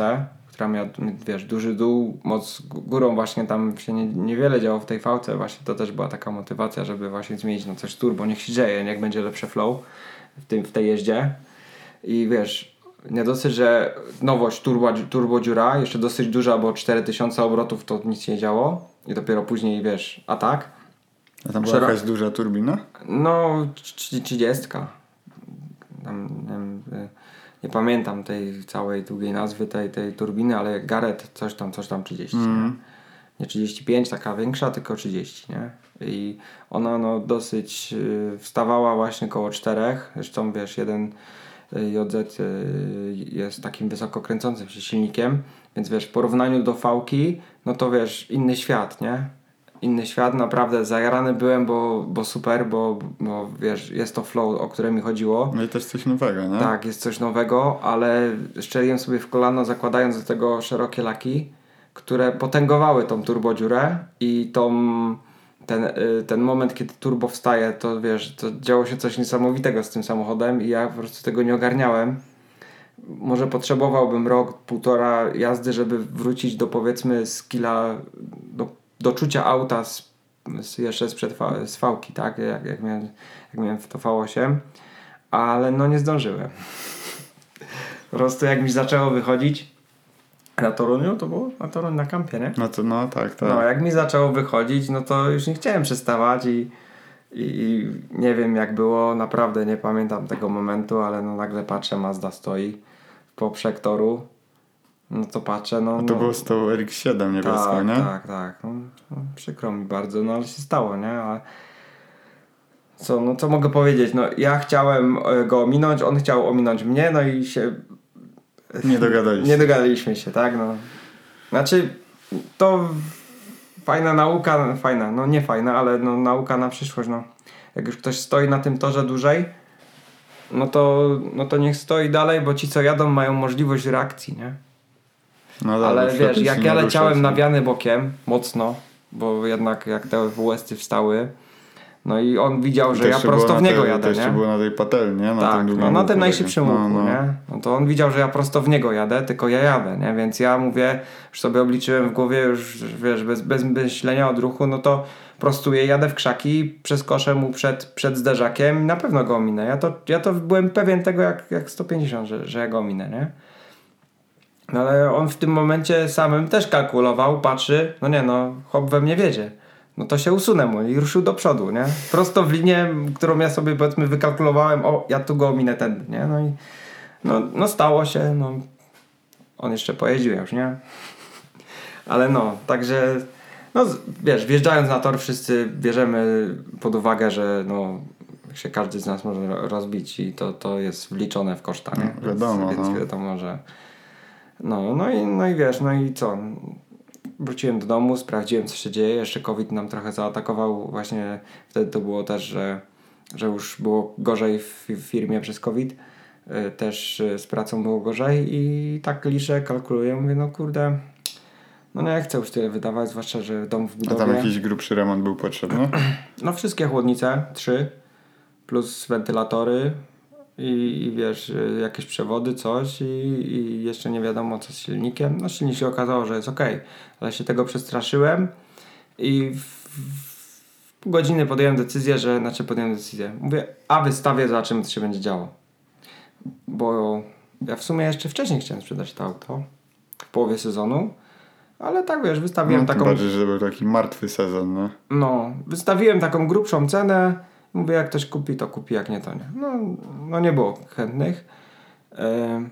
która miała, wiesz, duży dół, moc górą właśnie tam się nie, niewiele działo w tej VC, właśnie to też była taka motywacja, żeby właśnie zmienić na coś turbo, niech się dzieje, niech będzie lepsze flow w, tym, w tej jeździe. I wiesz, nie dosyć, że nowość turbo, turbo dziura, jeszcze dosyć duża, bo 4000 obrotów to nic nie działo i dopiero później, wiesz, atak. A tam była Szerok- jakaś duża turbina? No, trz- trzydziestka. Tam, wiem, y, nie pamiętam tej całej długiej nazwy tej, tej turbiny, ale Gareth coś tam, coś tam 30. Mhm. Nie? nie 35, taka większa, tylko 30, nie? I ona no dosyć y, wstawała właśnie koło 4. Zresztą wiesz, jeden y, JZ jest takim wysoko kręcącym się silnikiem, więc wiesz, w porównaniu do Fałki, no to wiesz, inny świat, nie? Inny świat, naprawdę zajarany byłem, bo, bo super, bo, bo wiesz, jest to flow, o które mi chodziło. No i też coś nowego, nie? Tak, jest coś nowego, ale szczeliłem sobie w kolano zakładając do tego szerokie laki, które potęgowały tą turbodziurę i tą, ten, y, ten moment, kiedy turbo wstaje, to wiesz, to działo się coś niesamowitego z tym samochodem i ja po prostu tego nie ogarniałem. Może potrzebowałbym rok, półtora jazdy, żeby wrócić do powiedzmy skilla, do, do czucia auta z, z jeszcze sprzed z fałki, tak? Jak, jak, miałem, jak miałem w to V8 ale no nie zdążyłem. Po prostu jak mi zaczęło wychodzić na Toruniu, to było na Toruniu na kampie, nie? No to no tak, tak. No jak mi zaczęło wychodzić, no to już nie chciałem przestawać i, i, i nie wiem jak było, naprawdę nie pamiętam tego momentu, ale no nagle patrzę, Mazda stoi w poprzek toru, no to patrzę, no... A to no, było z tą RX-7 niebieską, tak, nie? Tak, tak. No, no, przykro mi bardzo, no ale się stało, nie? Ale co, no co mogę powiedzieć? No ja chciałem e, go ominąć, on chciał ominąć mnie, no i się Nie dogadaliście. nie dogadaliśmy się, tak? No. Znaczy, to fajna nauka, fajna, no nie fajna, ale no, nauka na przyszłość, no. Jak już ktoś stoi na tym torze dłużej, no to, no to niech stoi dalej, bo ci co jadą mają możliwość reakcji, nie? No Ale wiesz, jak ja leciałem nawiany bokiem, mocno, bo jednak jak te WS-y wstały, no i on widział, że ja prosto w niego tej- jadę, To jeszcze było na tej patelni, nie? Na tak, tym no na tym najszybszym takim. łuku, no, no. nie? No to on widział, że ja prosto w niego jadę, tylko ja jadę, nie? Więc ja mówię, już sobie obliczyłem w głowie, już wiesz, bez, bez myślenia odruchu, no to prostuję, jadę w krzaki, przeskoczę mu przed, przed zderzakiem i na pewno go ominę. Ja to, ja to byłem pewien tego jak, jak 150, że, że ja go ominę, nie? No ale on w tym momencie samym też kalkulował, patrzy, no nie no, chłop we mnie wiedzie. No to się usunę mu i ruszył do przodu, nie? Prosto w linię, którą ja sobie powiedzmy wykalkulowałem, o, ja tu go ominę tędy, nie? No i no, no stało się, no on jeszcze pojeździł już, nie? Ale no, także no wiesz, wjeżdżając na tor wszyscy bierzemy pod uwagę, że no się każdy z nas może ro- rozbić i to, to jest wliczone w koszta, nie? No, wiadomo, więc, więc no. wiadomo, że no, no, i, no i wiesz, no i co? Wróciłem do domu, sprawdziłem co się dzieje, jeszcze COVID nam trochę zaatakował, właśnie wtedy to było też, że, że już było gorzej w, firmie przez COVID, y, też y, z pracą było gorzej i tak liczę, kalkuluję, mówię no kurde, no nie chcę już tyle wydawać, zwłaszcza, że dom w A budowie. tam jakiś grubszy remont był potrzebny? No wszystkie chłodnice, trzy, plus wentylatory i, i wiesz, y, jakieś przewody, coś i, i jeszcze nie wiadomo co z silnikiem. No silnik się okazało, że jest ok, ale się tego przestraszyłem i w, w godziny podjąłem decyzję, że, znaczy podjąłem decyzję, mówię, a wystawię, zobaczymy co się będzie działo. Bo ja w sumie jeszcze wcześniej chciałem sprzedać to auto, w połowie sezonu, ale tak wiesz, wystawiłem No, taką... bardziej, że był taki martwy sezon, no. No, wystawiłem taką grubszą cenę. Mówię, jak ktoś kupi, to kupi, jak nie, to nie. No, no nie było chętnych. Em,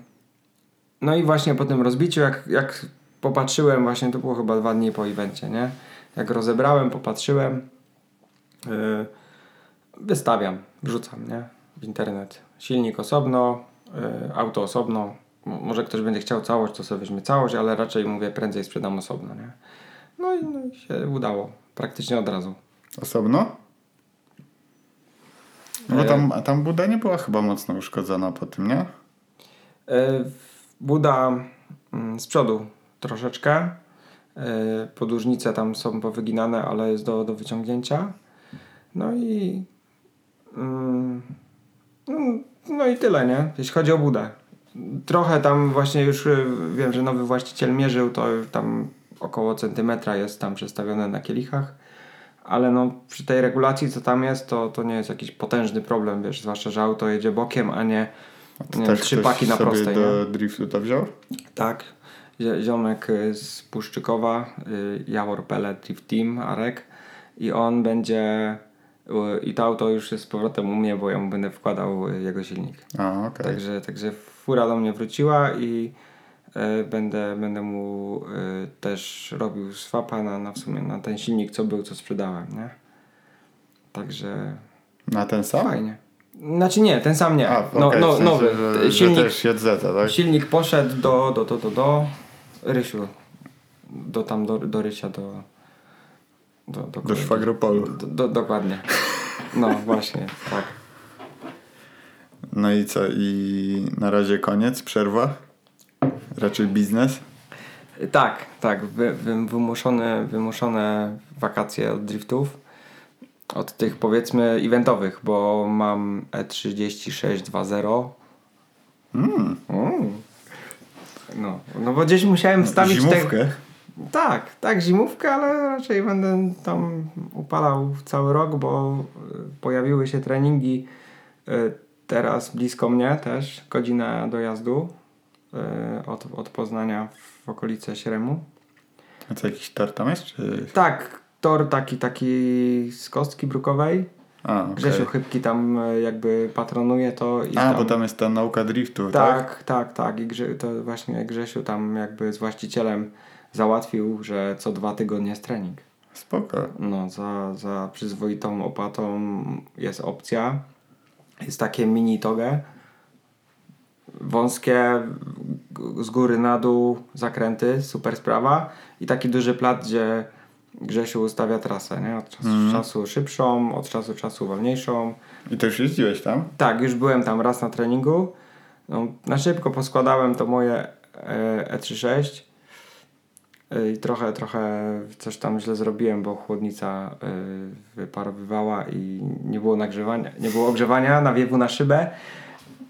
No i właśnie po tym rozbiciu, jak, jak popatrzyłem, właśnie to było chyba dwa dni po evencie, nie? Jak rozebrałem, popatrzyłem, yy, wystawiam, wrzucam, nie? W internet. Silnik osobno, yy, auto osobno. Mo- Może ktoś będzie chciał całość, to sobie weźmie całość, ale raczej mówię, prędzej sprzedam osobno, nie? No i, no i się udało. Praktycznie od razu. Osobno? No bo E. tam, a tam Buda nie była chyba mocno uszkodzona po tym, nie? E, Buda mm, z przodu troszeczkę. E, Podłużnice tam są powyginane, ale jest do, do wyciągnięcia. No i mm, no, no i tyle, nie? Jeśli chodzi o budę. Trochę tam właśnie już wiem, że nowy właściciel mierzył, to tam około centymetra jest tam przestawione na kielichach. Ale no przy tej regulacji co tam jest, to, to nie jest jakiś potężny problem, wiesz, zwłaszcza, że auto jedzie bokiem, a nie, A nie też trzy paki na prostej. do nie? driftu to wziął? Tak. Ziomek y, z Puszczykowa, y, Jawor Pellet Drift Team, Arek. I on będzie. y, I to auto już jest z powrotem u mnie, bo ja mu będę wkładał jego silnik. A, okej. Także, także fura do mnie wróciła i będę, będę mu y, też robił swapa na, na w sumie na ten silnik, co był, co sprzedałem, nie? Także Na ten sam? fajnie. Znaczy nie, ten sam nie. A, no, okej, no, w sensie, nowy. Że, silnik, że też tak? Silnik poszedł do, do, do, do, do Rysiu. Do tam, do, do Rysia, do... Do, do, Do Szwagropolu. Do, do, dokładnie. No właśnie, tak. No i co? I na razie koniec? Przerwa? Raczej biznes? Tak, tak. Wy, wy, wymuszone, wymuszone wakacje od driftów. Od tych powiedzmy eventowych, bo mam E E36 2.0. Mm. Mm. No, no bo gdzieś musiałem wstawić te, Zimówkę? Tak, tak, zimówkę, ale raczej będę tam upalał cały rok, bo y, pojawiły się treningi y, teraz blisko mnie też, godzina dojazdu od, od Poznania w okolice Śremu. A co, jakiś tor tam jest? Czy... Tak, tor taki, taki z kostki brukowej. A, okej. Grzesiu Chybki tam y, jakby patronuje to. I A, tam, bo tam jest ta nauka driftu, tak? Tak, tak, tak. I Grze, to właśnie Grzesiu tam jakby z właścicielem załatwił, że co dwa tygodnie jest trening. Spoko. No, za, za przyzwoitą opłatą jest opcja. Jest takie mini togę. Wąskie, z góry na dół, zakręty, super sprawa. I taki duży plat, gdzie Grzesiu ustawia trasę, nie? Od czasu do czasu szybszą, od czasu czasu wolniejszą. I to już jeździłeś tam? Tak, już byłem tam raz na treningu. No, na szybko poskładałem to moje e, E36 E, i trochę, trochę coś tam źle zrobiłem, bo chłodnica e, wyparowywała i nie było nagrzewania, nie było ogrzewania, nawiewu na szybę,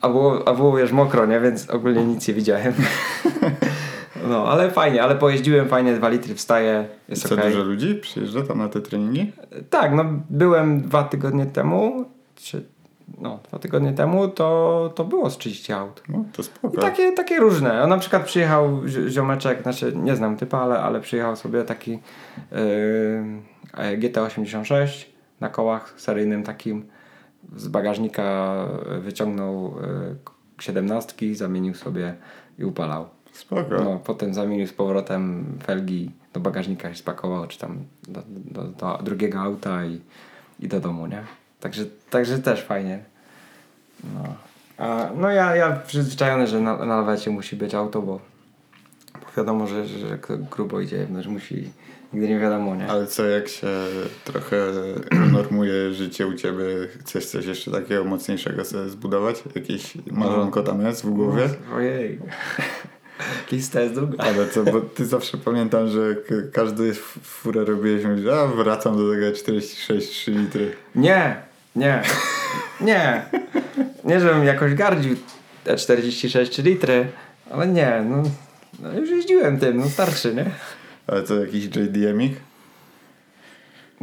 a było, a było już mokro, nie? Więc ogólnie nic nie widziałem. No, ale fajnie, ale pojeździłem fajnie, dwa litry wstaje, jest Co okej. dużo ludzi przyjeżdża tam na te treningi? Tak, no byłem dwa tygodnie temu, czy no, dwa tygodnie temu, to, to było z 30 aut. No, to I spoko. takie, takie różne. On na przykład przyjechał zi- ziomeczek, znaczy nie znam typa, ale, ale przyjechał sobie taki yy, GT86 na kołach seryjnym takim z bagażnika wyciągnął yy, 17, zamienił sobie i upalał. Spoko. No, potem zamienił z powrotem felgi do bagażnika i spakował, czy tam do, do, do drugiego auta i, i do domu, nie? Także, także też fajnie. No, A, no ja, ja przyzwyczajony, że na, na lawecie musi być auto, bo, wiadomo, że, że, że grubo idzie, no, że musi, nigdy nie wiadomo, nie? Ale co, jak się trochę normuje życie u ciebie, chcesz coś jeszcze takiego mocniejszego sobie zbudować? Jakieś marzonko tam jest w głowie? Ojej. Lista jest długa. Ale co, bo ty zawsze pamiętam, że każdy furę robiłeś mówisz, a wracam do tego 46 3 litry. Nie, nie, nie. Nie, żebym jakoś gardził te 46 litry, ale nie, no, no już jeździłem tym, no starczy, nie? Ale co, jakiś JDM-ik?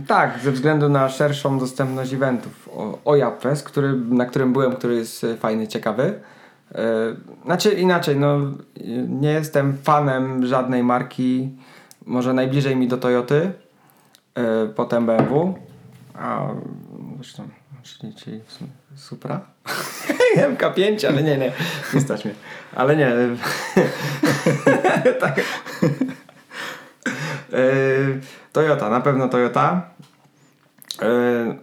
Tak, ze względu na szerszą dostępność eventów. O, OJAP Fest, który, na którym byłem, który jest e, fajny, ciekawy. E, znaczy inaczej, no nie jestem fanem żadnej marki, może najbliżej mi do Toyoty, e, potem BMW, a zresztą, czyli, czyli Supra. MK5, ale nie, nie, nie stać mnie. Ale nie. tak. Yy, Toyota, na pewno Toyota. Yy,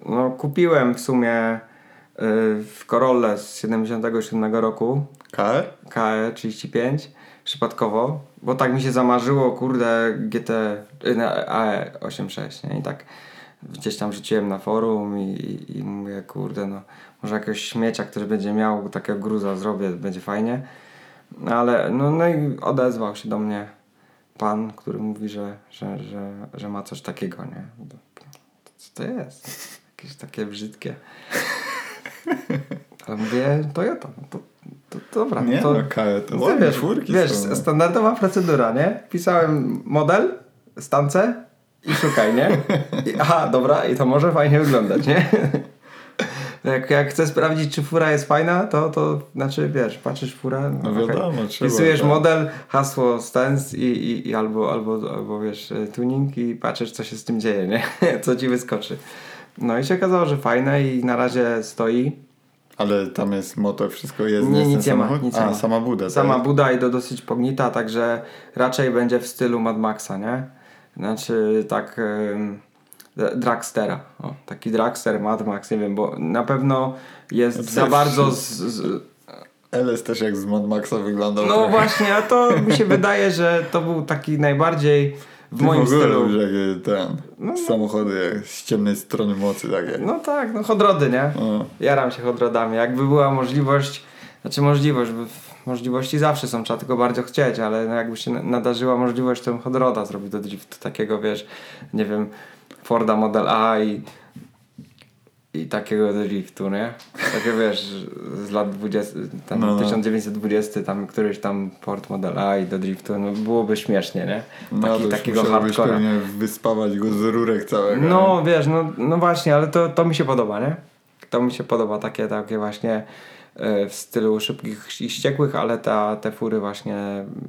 no, kupiłem w sumie yy, w Corolle z 77 roku KR? KE 35 przypadkowo, bo tak mi się zamarzyło, kurde, GT AE 86, nie? I tak gdzieś tam rzuciłem na forum i, i, i mówię, kurde, no może jakiegoś śmiecia, który będzie miał takiego gruza zrobię, będzie fajnie. Ale, no, no i odezwał się do mnie pan, który mówi, że, że, że, że ma coś takiego, nie? Co to jest? Jakieś takie brzydkie. Ale mówię, Toyota, no to, to, to dobra. Nie, to, no KR to no wiesz, wiesz, są. no. standardowa procedura, nie? Pisałem model, stance i szukaj, nie? I, aha, dobra, i to może fajnie wyglądać, nie? Jak, jak chcę sprawdzić, czy fura jest fajna, to, to znaczy, wiesz, patrzysz fura, No wiadomo, trzeba, Wpisujesz tak. model, hasło stance i, i, i albo, albo, albo, wiesz, e, tuning i patrzysz, co się z tym dzieje, nie? Co ci wyskoczy. No i się okazało, że fajne i na razie stoi. Ale tam jest motor, wszystko jest. Nie, nic nie ma, nic A, nie ma. sama buda. Sama tak? buda i do dosyć pognita, także raczej będzie w stylu Mad Maxa, nie? Znaczy tak ym, dragstera. O, taki dragster, Mad Max, nie wiem, bo na pewno jest No za bardzo z, z, LS też jak z Mad Maxa wyglądał. No trochę. właśnie, a to mi się wydaje, że to był taki najbardziej w Ty moim w ogóle stylu. jakie ten, samochody jak z ciemnej strony mocy takie. No tak, no chodrody, nie? No. Jaram się chodrodami. Jakby była możliwość, znaczy możliwość, bo możliwości zawsze są, trzeba tylko bardzo chcieć, ale no jakby się na- nadarzyła możliwość, to bym chodroda zrobił do driftu takiego, wiesz, nie wiem, Forda Model A i i takiego driftu, nie? Takie wiesz, z lat 20, tam No, no. 1920, tam któryś tam Ford Model A i do driftu, no byłoby śmiesznie, nie? No Taki, już takiego hardcora. pewnie wyspawać go z rurek całego. No wiesz, no, no właśnie, ale to, to mi się podoba, nie? To mi się podoba, takie, takie właśnie w stylu szybkich i ściekłych, ale ta, te fury właśnie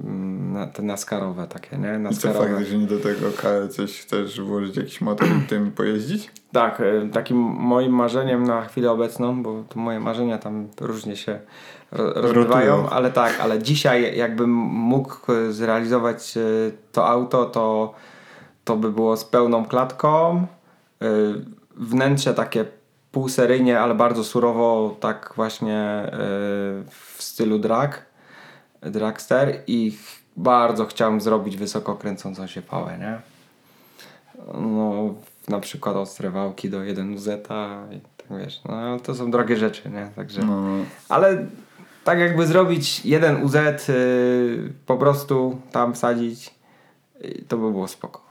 mm, na- te naskarowe takie, nie? I co Naskarowe. fakt, że nie do tego KL coś chcesz włożyć jakiś motor i tym pojeździć? Tak, e, takim moim marzeniem na chwilę obecną, bo moje marzenia tam różnie się ro- rozbywają, ale tak, ale dzisiaj jakbym mógł e, zrealizować e, to auto, to, to by było z pełną klatką, e, wnętrze takie półseryjnie, ale bardzo surowo, tak właśnie e, w stylu drag, dragster i bardzo chciałem zrobić wysoko kręcącą się pałę, nie? No, na przykład ostre wałki do 1Z i tak wiesz, no to są drogie rzeczy, nie? Także, No, ale tak jakby zrobić jeden UZ, y, po prostu tam wsadzić, y, to by było spoko.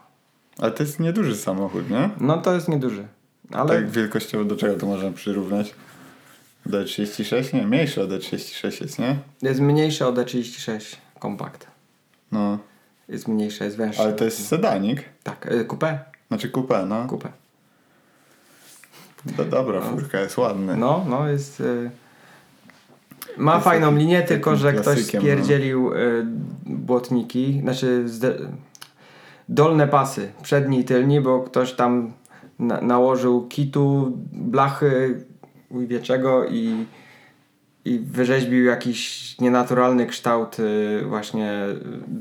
Ale to jest nieduży samochód, nie? No to jest nieduży, ale Tak wielkościowo do czego to można przyrównać? Do 36? Nie, mniejsze od 36 jest, nie? jest mniejszy od E36 kompakt. No. Jest mniejsze, jest węższe. Ale to jest sedanik. Tak, y, coupé? Znaczy coupé, no. Coupé. No dobra, furka jest ładna. No, no jest... Y... Ma Jest fajną taki- linię, tylko że ktoś no. spierdzielił y, błotniki, znaczy zde, dolne pasy, przedni i tylni, bo ktoś tam na, nałożył kitu, blachy, chuj wie czego i, i wyrzeźbił jakiś nienaturalny kształt y, właśnie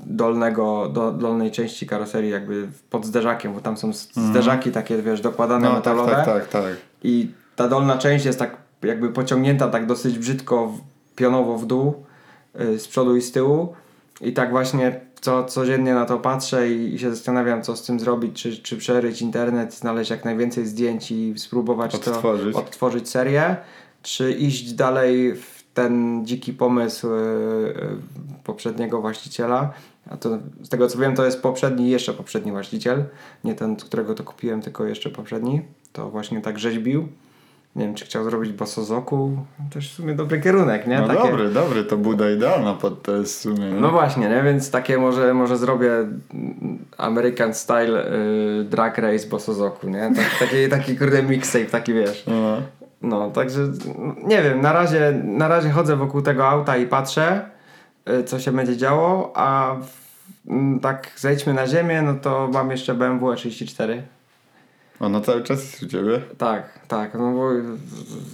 dolnego, do, dolnej części karoserii jakby pod zderzakiem, bo tam są s- zderzaki takie, wiesz, dokładane Mhm. No tak, metalowe. tak, tak, tak. I ta dolna część jest tak jakby pociągnięta tak dosyć brzydko, pionowo w dół, y, z przodu i z tyłu. I tak właśnie co, codziennie na to patrzę i, i się zastanawiam, co z tym zrobić, czy, czy przeryć internet, znaleźć jak najwięcej zdjęć i spróbować Odtworzyć. to odtworzyć serię, czy iść dalej w ten dziki pomysł y, y, poprzedniego właściciela. A to z tego co wiem, to jest poprzedni, jeszcze poprzedni właściciel. Nie ten, którego to kupiłem, tylko jeszcze poprzedni. To właśnie tak rzeźbił. Nie wiem, czy chciał zrobić bosozoku. To jest w sumie dobry kierunek, nie? No Takie- dobry, dobry, to Buda idealna pod to jest w sumie. nie? No właśnie, nie? Więc takie może, może zrobię American Style y, Drag Race Bosozoku, nie? Tak, taki, taki kurde mixtape, taki wiesz. No. No, także nie wiem, na razie, na razie chodzę wokół tego auta i patrzę, y, co się będzie działo, a w, tak zejdźmy na ziemię, no to mam jeszcze BMW E34. Ono cały czas jest u ciebie. Tak, tak, no bo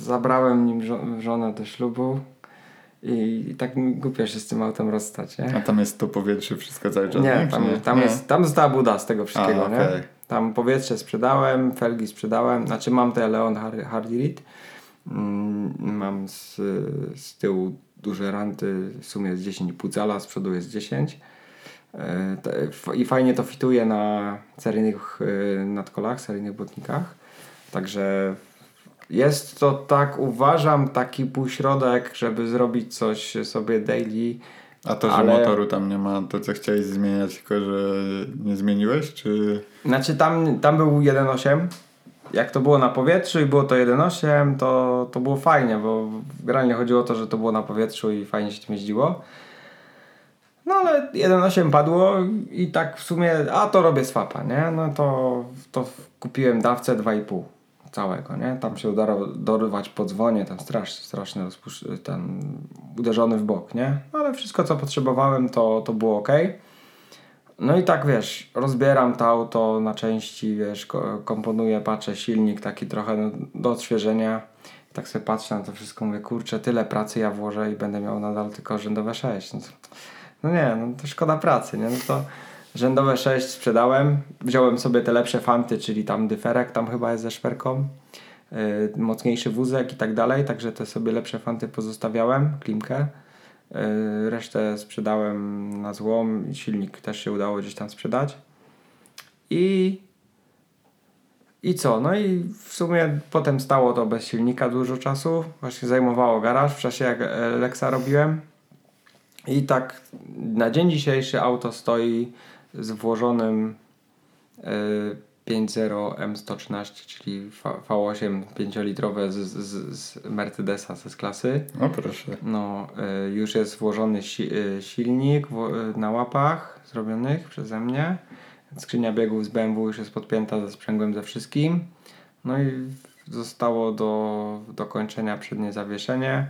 zabrałem nim żo- żonę do ślubu i, i tak głupio się z tym autem rozstać, nie? A tam jest to powietrze wszystko cały czas. Nie, tam, nie? tam, Nie. jest, tam została buda z tego wszystkiego, A, nie? okej. Tam powietrze sprzedałem, felgi sprzedałem, znaczy mam te Leon Har- Hardy Reed. Mm, mam z, z tyłu duże ranty, w sumie jest 10,5 cala, z przodu jest 10. E, I fajnie to fituje na seryjnych e, nadkolach, seryjnych błotnikach. Także jest to tak, uważam, taki półśrodek, żeby zrobić coś sobie daily. A to, że Ale- motoru tam nie ma, to co chciałeś zmieniać, tylko że nie zmieniłeś, czy... Znaczy tam, tam był 1.8. Jak to było na powietrzu i było to 1.8, to, to było fajnie, bo generalnie chodziło o to, że to było na powietrzu i fajnie się tym jeździło. No ale 1.8 padło i tak w sumie, a to robię swapa, nie? No to, to kupiłem dawcę 2,5 całego, nie? Tam się udało dorywać po dzwonie, tam strasz, straszny rozpusz- ten uderzony w bok, nie? No ale wszystko co potrzebowałem to, to było ok. No i tak wiesz, rozbieram to auto na części, wiesz, ko- komponuję, patrzę, silnik taki trochę no, do odświeżenia. Tak sobie patrzę na to wszystko, mówię, kurczę, tyle pracy ja włożę i będę miał nadal tylko rzędowe 6. No, to, no nie, no to szkoda pracy, nie? No to rzędowe 6 sprzedałem, wziąłem sobie te lepsze fanty, czyli tam dyferek, tam chyba jest ze szperką, yy, mocniejszy wózek i tak dalej, także te sobie lepsze fanty pozostawiałem, klimkę. Yy, Resztę sprzedałem na złom silnik też się udało gdzieś tam sprzedać. I i co? No i w sumie potem stało to bez silnika dużo czasu. Właśnie zajmowało garaż w czasie jak Lexa robiłem. I tak na dzień dzisiejszy auto stoi z włożonym e, 5.0 M113, czyli V- V8 5-litrowe z, z, z Mercedesa z klasy. O proszę. No, y, już jest włożony si y, silnik na łapach zrobionych przeze mnie. Skrzynia biegów z BMW już jest podpięta ze sprzęgłem ze wszystkim. No i zostało do dokończenia przednie zawieszenie.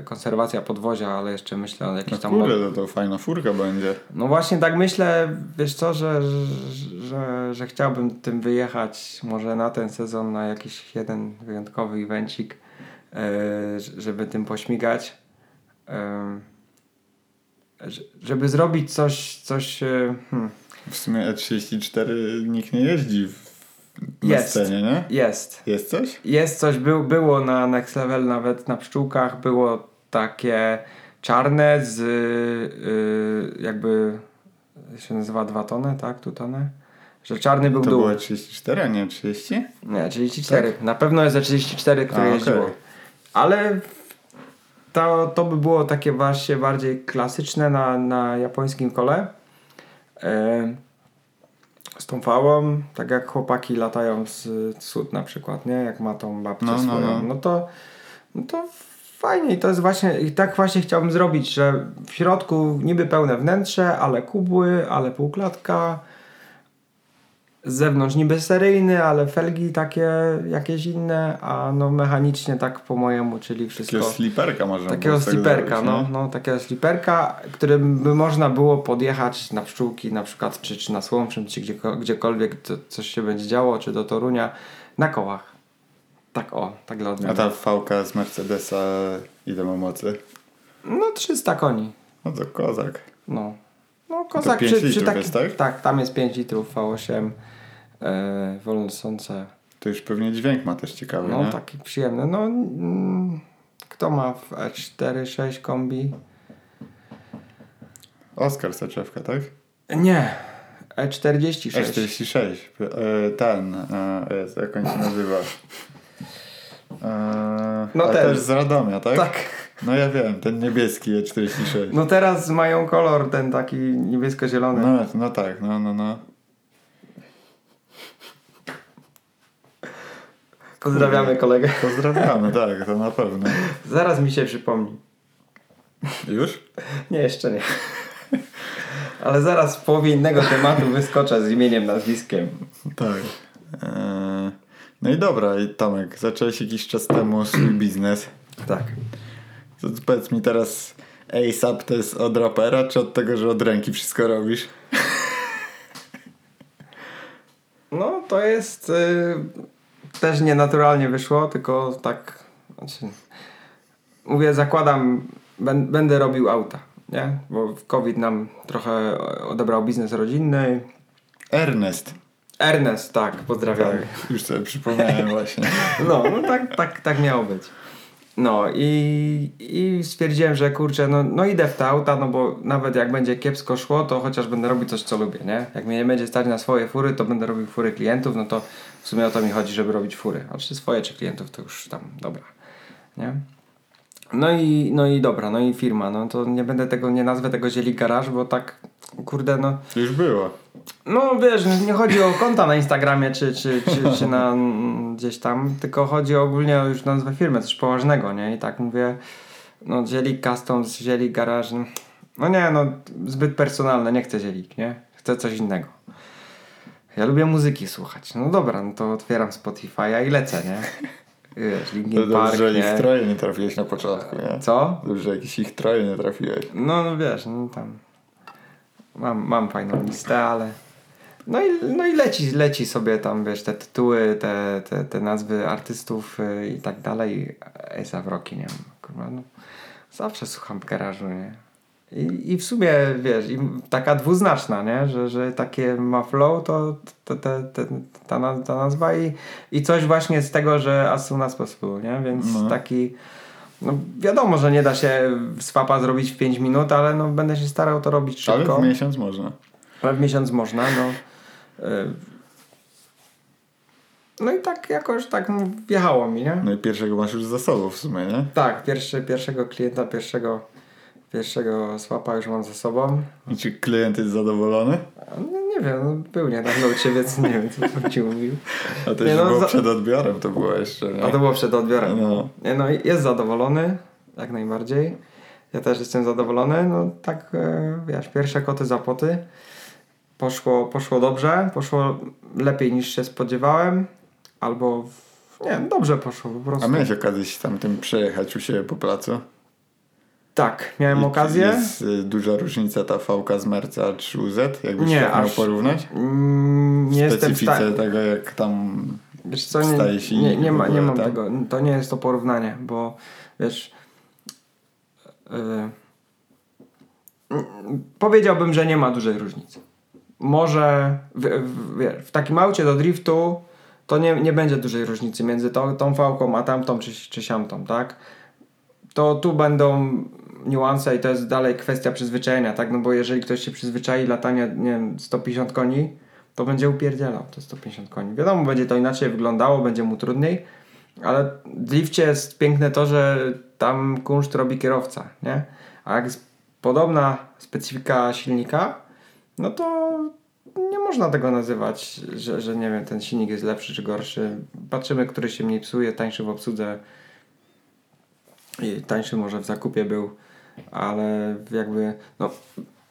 Y, konserwacja podwozia, ale jeszcze myślę o No jakichś tam... kurde, to, to fajna furka będzie. No właśnie tak myślę, wiesz co, że, że, że, chciałbym tym wyjechać może na ten sezon na jakiś jeden wyjątkowy evencik, e, żeby tym pośmigać. Ż- żeby zrobić coś, coś hmm, W sumie E34 nikt nie jeździ w, na Jest. scenie, nie? jest. Jest coś? Jest coś, był, było na Next Level nawet na pszczółkach, było takie czarne z y, jakby się nazywa dwa tony, tak? Tu tony? Że czarny był To dół. było 34, a nie 30? Nie, 34. Na pewno jest za 34, które A, jeździło. Ale to, to by było takie właśnie bardziej klasyczne na, na japońskim kole. E, z tą fałą, tak jak chłopaki latają z cud na przykład, nie? Jak ma tą babcię No, no, swoją. no. No, to, no to fajnie i to jest właśnie, i tak właśnie chciałbym zrobić, że w środku niby pełne wnętrze, ale kubły, ale półklatka, z zewnątrz niby seryjny, ale felgi takie jakieś inne, a no mechanicznie tak po mojemu, czyli wszystko... Takiego sliperka można Takiego sliperka, no, nie? no, takiego sliperka, którym by można było podjechać na pszczółki na przykład, czy, czy na Słomczyn, czy gdzieko- gdziekolwiek to, coś się będzie działo, czy do Torunia, na kołach. Tak o, tak dla A odmiany. ta fałka z Mercedesa ile ma mocy? No 300 koni, No to kozak. no. No kozak pięć przy, przy litrów taki, jest, tak? Tak, tam jest 5 litrów V8, e, wolnosące. To już pewnie dźwięk ma też ciekawy, No nie? taki przyjemny. No, mm, kto ma w E4, 6 kombi? Oskar soczewka, tak? Nie, E E46. E46. E, Ten, e, jest, jak on się nazywa? E, No ten. też z Radomia, tak? Tak. No ja wiem, ten niebieski E46. No teraz mają kolor ten taki niebiesko-zielony. No, no tak, no, no, no. Pozdrawiamy kolegę. Pozdrawiamy, tak, to na pewno. Zaraz mi się przypomni. Już? Nie, jeszcze nie. Ale zaraz w połowie innego tematu wyskoczę z imieniem, nazwiskiem. Tak. E, no i dobra, i Tomek, zacząłeś jakiś czas temu swój biznes. Tak. To powiedz mi teraz, ASAP to jest od rapera, czy od tego, że od ręki wszystko robisz? No to jest... Y, też nienaturalnie wyszło, tylko tak... Znaczy, mówię, zakładam, ben, będę robił auta, nie? Bo COVID nam trochę odebrał biznes rodzinny. Ernest. Ernest, tak, pozdrawiamy. Tak, już sobie przypomniałem właśnie. No, no tak, tak, tak miało być. No i, i stwierdziłem, że kurczę, no, no idę w te auta, no bo nawet jak będzie kiepsko szło, to chociaż będę robił coś, co lubię, nie? Jak mnie nie będzie stać na swoje fury, to będę robił fury klientów, no to w sumie o to mi chodzi, żeby robić fury. A czy swoje, czy klientów, to już tam, dobra, nie? No i, no i dobra, no i firma, no to nie będę tego, nie nazwę tego zieli garaż, bo tak, kurde, no już było. No wiesz, nie chodzi o konta na Instagramie czy, czy, czy, czy na gdzieś tam, tylko chodzi ogólnie o już nazwę firmy, coś poważnego, nie? I tak mówię, no Zielik Customs, Zielik Garage, no nie, no zbyt personalne, nie chcę Zielik, nie? Chcę coś innego. Ja lubię muzyki słuchać. No dobra, no to otwieram Spotify'a i lecę, nie? Wiesz, To Linkin Park, dobrze, że ich nie? troje nie trafiłeś na początku, nie? Co? Dobrze, jakiś ich troje nie trafiłeś. No, no wiesz, no tam mam, mam fajną listę, ale no i, no i leci, leci sobie tam, wiesz, te tytuły, te, te, te nazwy artystów y, i tak dalej. Esa w Rocky, nie wiem, kurwa, no zawsze słucham garażu, nie? I, I w sumie, wiesz, i taka dwuznaczna, nie? Że, że takie ma flow, to, to, te, te, ta, ta nazwa i, i coś właśnie z tego, że as soon as possible, nie? Więc No. taki no wiadomo, że nie da się swapa zrobić w 5 minut, ale no będę się starał to robić Ale szybko. w miesiąc można. Ale w miesiąc można, no. Y, No i tak jakoś tak mu wjechało mi, nie? No i pierwszego masz już za sobą w sumie, nie? Tak, pierwszy, pierwszego klienta, pierwszego, pierwszego swapa już mam za sobą. I czy klient jest zadowolony? No, nie wiem, no, był niedawno u ciebie, więc nie wiem, co tam ci mówił. A to Nie, już no, było za- przed odbiorem, to było jeszcze, nie? A to było przed odbiorem. No. Nie, no jest zadowolony, jak najbardziej. Ja też jestem zadowolony. No tak, e, wiesz, pierwsze koty za poty. Poszło, poszło dobrze, poszło lepiej niż się spodziewałem. Albo, w- nie wiem, dobrze poszło po prostu. A miałeś okazję się tam tym przejechać u siebie po placu? Tak, miałem I okazję. Jest y, duża różnica ta VK z Merca 3UZ? Jakbyś Nie, tak miał aż- porównać? Mm, nie W jestem w specyfice tego, jak tam... Wiesz co, nie, silnik nie, nie, ma, nie mam tak? tego. To nie jest to porównanie, bo wiesz. Yy, powiedziałbym, że nie ma dużej różnicy. Może w, w, w takim aucie do driftu to nie, nie będzie dużej różnicy między tą, tą fałką a tamtą czy, czy siamtą, tak? To tu będą niuanse i to jest dalej kwestia przyzwyczajenia, tak? No bo jeżeli ktoś się przyzwyczai latania, nie wiem, 150 koni, to będzie upierdzielał te 150 koni. Wiadomo, będzie to inaczej wyglądało, będzie mu trudniej, ale w drifcie jest piękne to, że tam kunszt robi kierowca, nie? A jak podobna specyfika silnika, no to nie można tego nazywać, że, że nie wiem, ten silnik jest lepszy czy gorszy. Patrzymy, który się mniej psuje, tańszy w obsłudze, i tańszy może w zakupie był, ale jakby, no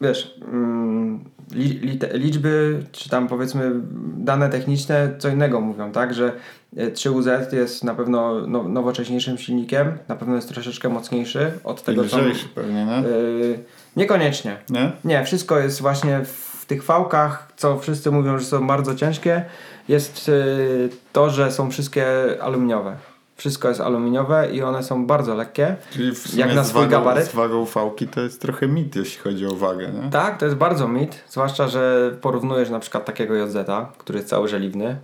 wiesz, mm, li, li, liczby, czy tam powiedzmy dane techniczne co innego mówią, tak, że 3UZ jest na pewno no, nowocześniejszym silnikiem, na pewno jest troszeczkę mocniejszy od tego, co... Pewnie, nie? Yy, niekoniecznie. Nie? Nie, wszystko jest właśnie w tych fałkach, co wszyscy mówią, że są bardzo ciężkie, jest yy, to, że są wszystkie aluminiowe. Wszystko jest aluminiowe i one są bardzo lekkie. Czyli jak na swój wagą, gabaryt. Z wagą fałki to jest trochę mit, jeśli chodzi o wagę, nie? Tak, to jest bardzo mit. Zwłaszcza, że porównujesz na przykład takiego JZ, który jest cały żeliwny,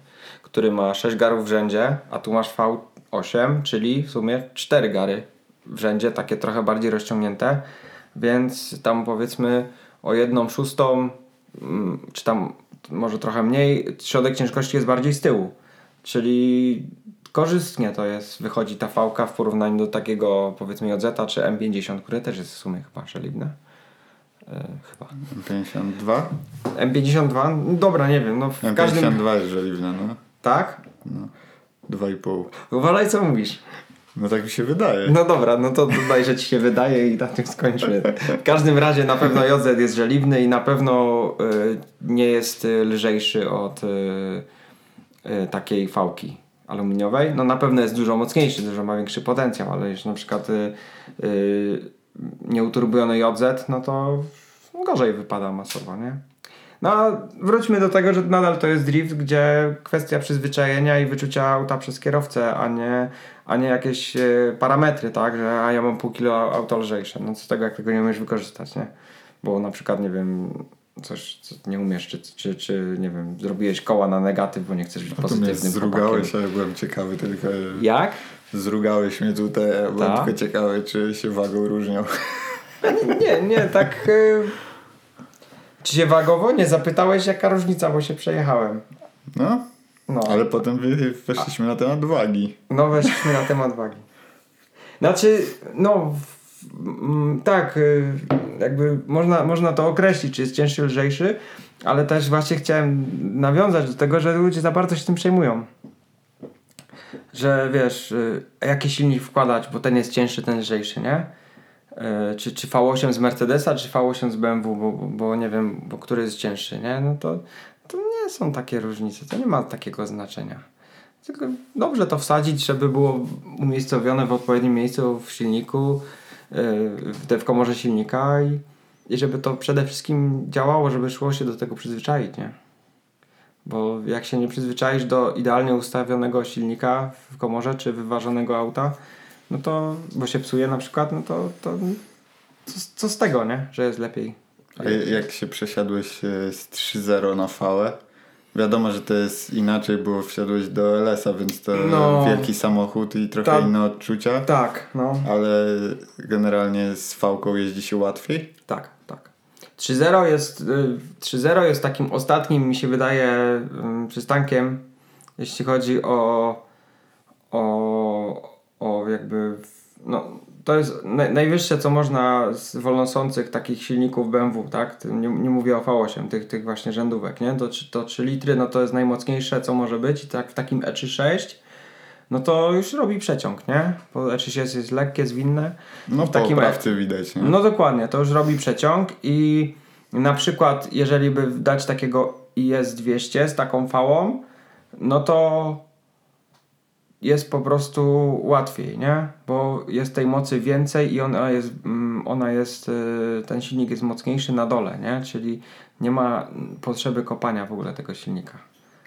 który ma 6 garów w rzędzie, a tu masz V8, czyli w sumie 4 gary w rzędzie, takie trochę bardziej rozciągnięte. Więc tam powiedzmy o jedną szóstą, mm, czy tam może trochę mniej, środek ciężkości jest bardziej z tyłu. Czyli korzystnie to jest, wychodzi ta fałka w porównaniu do takiego powiedzmy JZ czy M50, które też jest w sumie chyba żeliwne. E, chyba. M52? M52? No dobra, nie wiem. No w M52 każdym... jest żeliwne, no. Tak? No. 2,5. Uważaj co mówisz. No tak mi się wydaje. No dobra, no to dodaj, że ci się wydaje i na tym skończmy. W każdym razie na pewno JZ jest żeliwny i na pewno y, nie jest lżejszy od y, y, takiej fałki aluminiowej. No na pewno jest dużo mocniejszy, dużo ma większy potencjał, ale jeśli na przykład y, y, JZ, no to gorzej wypada masowo, nie? No a wróćmy do tego, że nadal to jest drift, gdzie kwestia przyzwyczajenia i wyczucia auta przez kierowcę, a nie, a nie jakieś y, parametry, tak? Że a ja mam pół kilo auto lżejsze. No co tego, jak tego nie umiesz wykorzystać, nie? Bo na przykład, nie wiem, coś, co nie umiesz, czy, czy, czy nie wiem, zrobiłeś koła na negatyw, bo nie chcesz być pozytywnym zrugałeś, ale byłem ciekawy tylko... Jak? Zrugałeś mnie tutaj, ja byłem Ta? tylko ciekawy, czy się wagą różnią. Nie, nie, tak... Y, czy się wagowo? Nie zapytałeś jaka różnica, bo się przejechałem. No, no. ale potem weszliśmy A. na temat wagi. No, weszliśmy na temat wagi. Znaczy, no, Mm, tak, y, jakby można, można to określić, czy jest cięższy, lżejszy, ale też właśnie chciałem nawiązać do tego, że ludzie za bardzo się tym przejmują. Że wiesz, y, jaki silnik wkładać, bo ten jest cięższy, ten lżejszy, nie? Y, czy, czy V8 z Mercedesa, czy V8 z BMW, bo, bo nie wiem, bo który jest cięższy, nie? No to, to nie są takie różnice, to nie ma takiego znaczenia. Tylko dobrze to wsadzić, żeby było umiejscowione w odpowiednim miejscu w silniku, w, w komorze silnika i, i żeby to przede wszystkim działało, żeby szło się do tego przyzwyczaić, nie? Bo jak się nie przyzwyczaisz do idealnie ustawionego silnika w komorze czy wyważonego auta, no to, bo się psuje na przykład, no to, to co, co z tego, nie? Że jest lepiej. A jak się przesiadłeś e, z 3.0 na fałę, Wiadomo, że to jest inaczej, bo wsiadłeś do LS-a, więc to no, wielki samochód i trochę ta, inne odczucia. Tak, no. Ale generalnie z fałką jeździ się łatwiej? Tak, tak. 3.0 jest, 3.0 y, jest takim ostatnim, mi się wydaje, przystankiem, jeśli chodzi o, o, o jakby, no, to jest najwyższe, co można z wolnosących takich silników BMW, tak? Nie, nie mówię o V8, tych, tych właśnie rzędówek, nie? To, to 3 litry, no to jest najmocniejsze, co może być i tak w takim E36 no to już robi przeciąg, nie? Bo E36 jest lekkie, zwinne. No w takim oprawcy widać, nie? No dokładnie, to już robi przeciąg i na przykład jeżeli by dać takiego IS 200 z taką fałą, no to jest po prostu łatwiej, nie? Bo jest tej mocy więcej i ona jest, mm, ona jest, y, ten silnik jest mocniejszy na dole, nie? Czyli nie ma potrzeby kopania w ogóle tego silnika.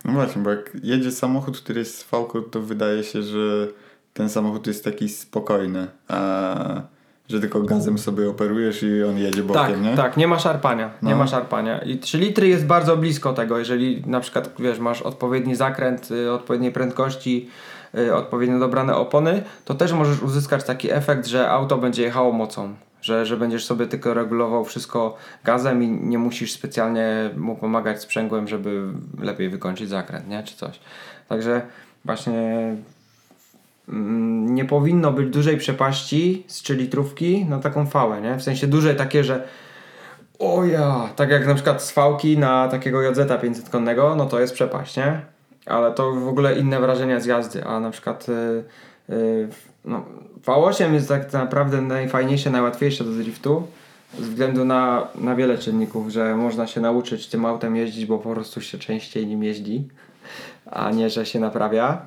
No właśnie, bo jak jedzie samochód, który jest z fałką, to wydaje się, że ten samochód jest taki spokojny, a że tylko gazem sobie operujesz i on jedzie bokiem, tak, nie? Tak, nie ma szarpania, no. nie ma szarpania. I 3 litry jest bardzo blisko tego, jeżeli na przykład, wiesz, masz odpowiedni zakręt, y, odpowiedniej prędkości, odpowiednio dobrane opony, to też możesz uzyskać taki efekt, że auto będzie jechało mocą. Że, że będziesz sobie tylko regulował wszystko gazem i nie musisz specjalnie mu pomagać sprzęgłem, żeby lepiej wykończyć zakręt, nie? Czy coś. Także właśnie mm, nie powinno być dużej przepaści z 3 litrówki na taką fałę, nie? W sensie duże takie, że o ja, tak jak na przykład z fałki na takiego JZ 500 konnego, no to jest przepaść, nie? Ale to w ogóle inne wrażenia z jazdy, a na przykład yy, yy, no, V8 jest tak naprawdę najfajniejsze, najłatwiejsze do driftu, ze względu na, na wiele czynników, że można się nauczyć tym autem jeździć, bo po prostu się częściej nim jeździ, a nie, że się naprawia.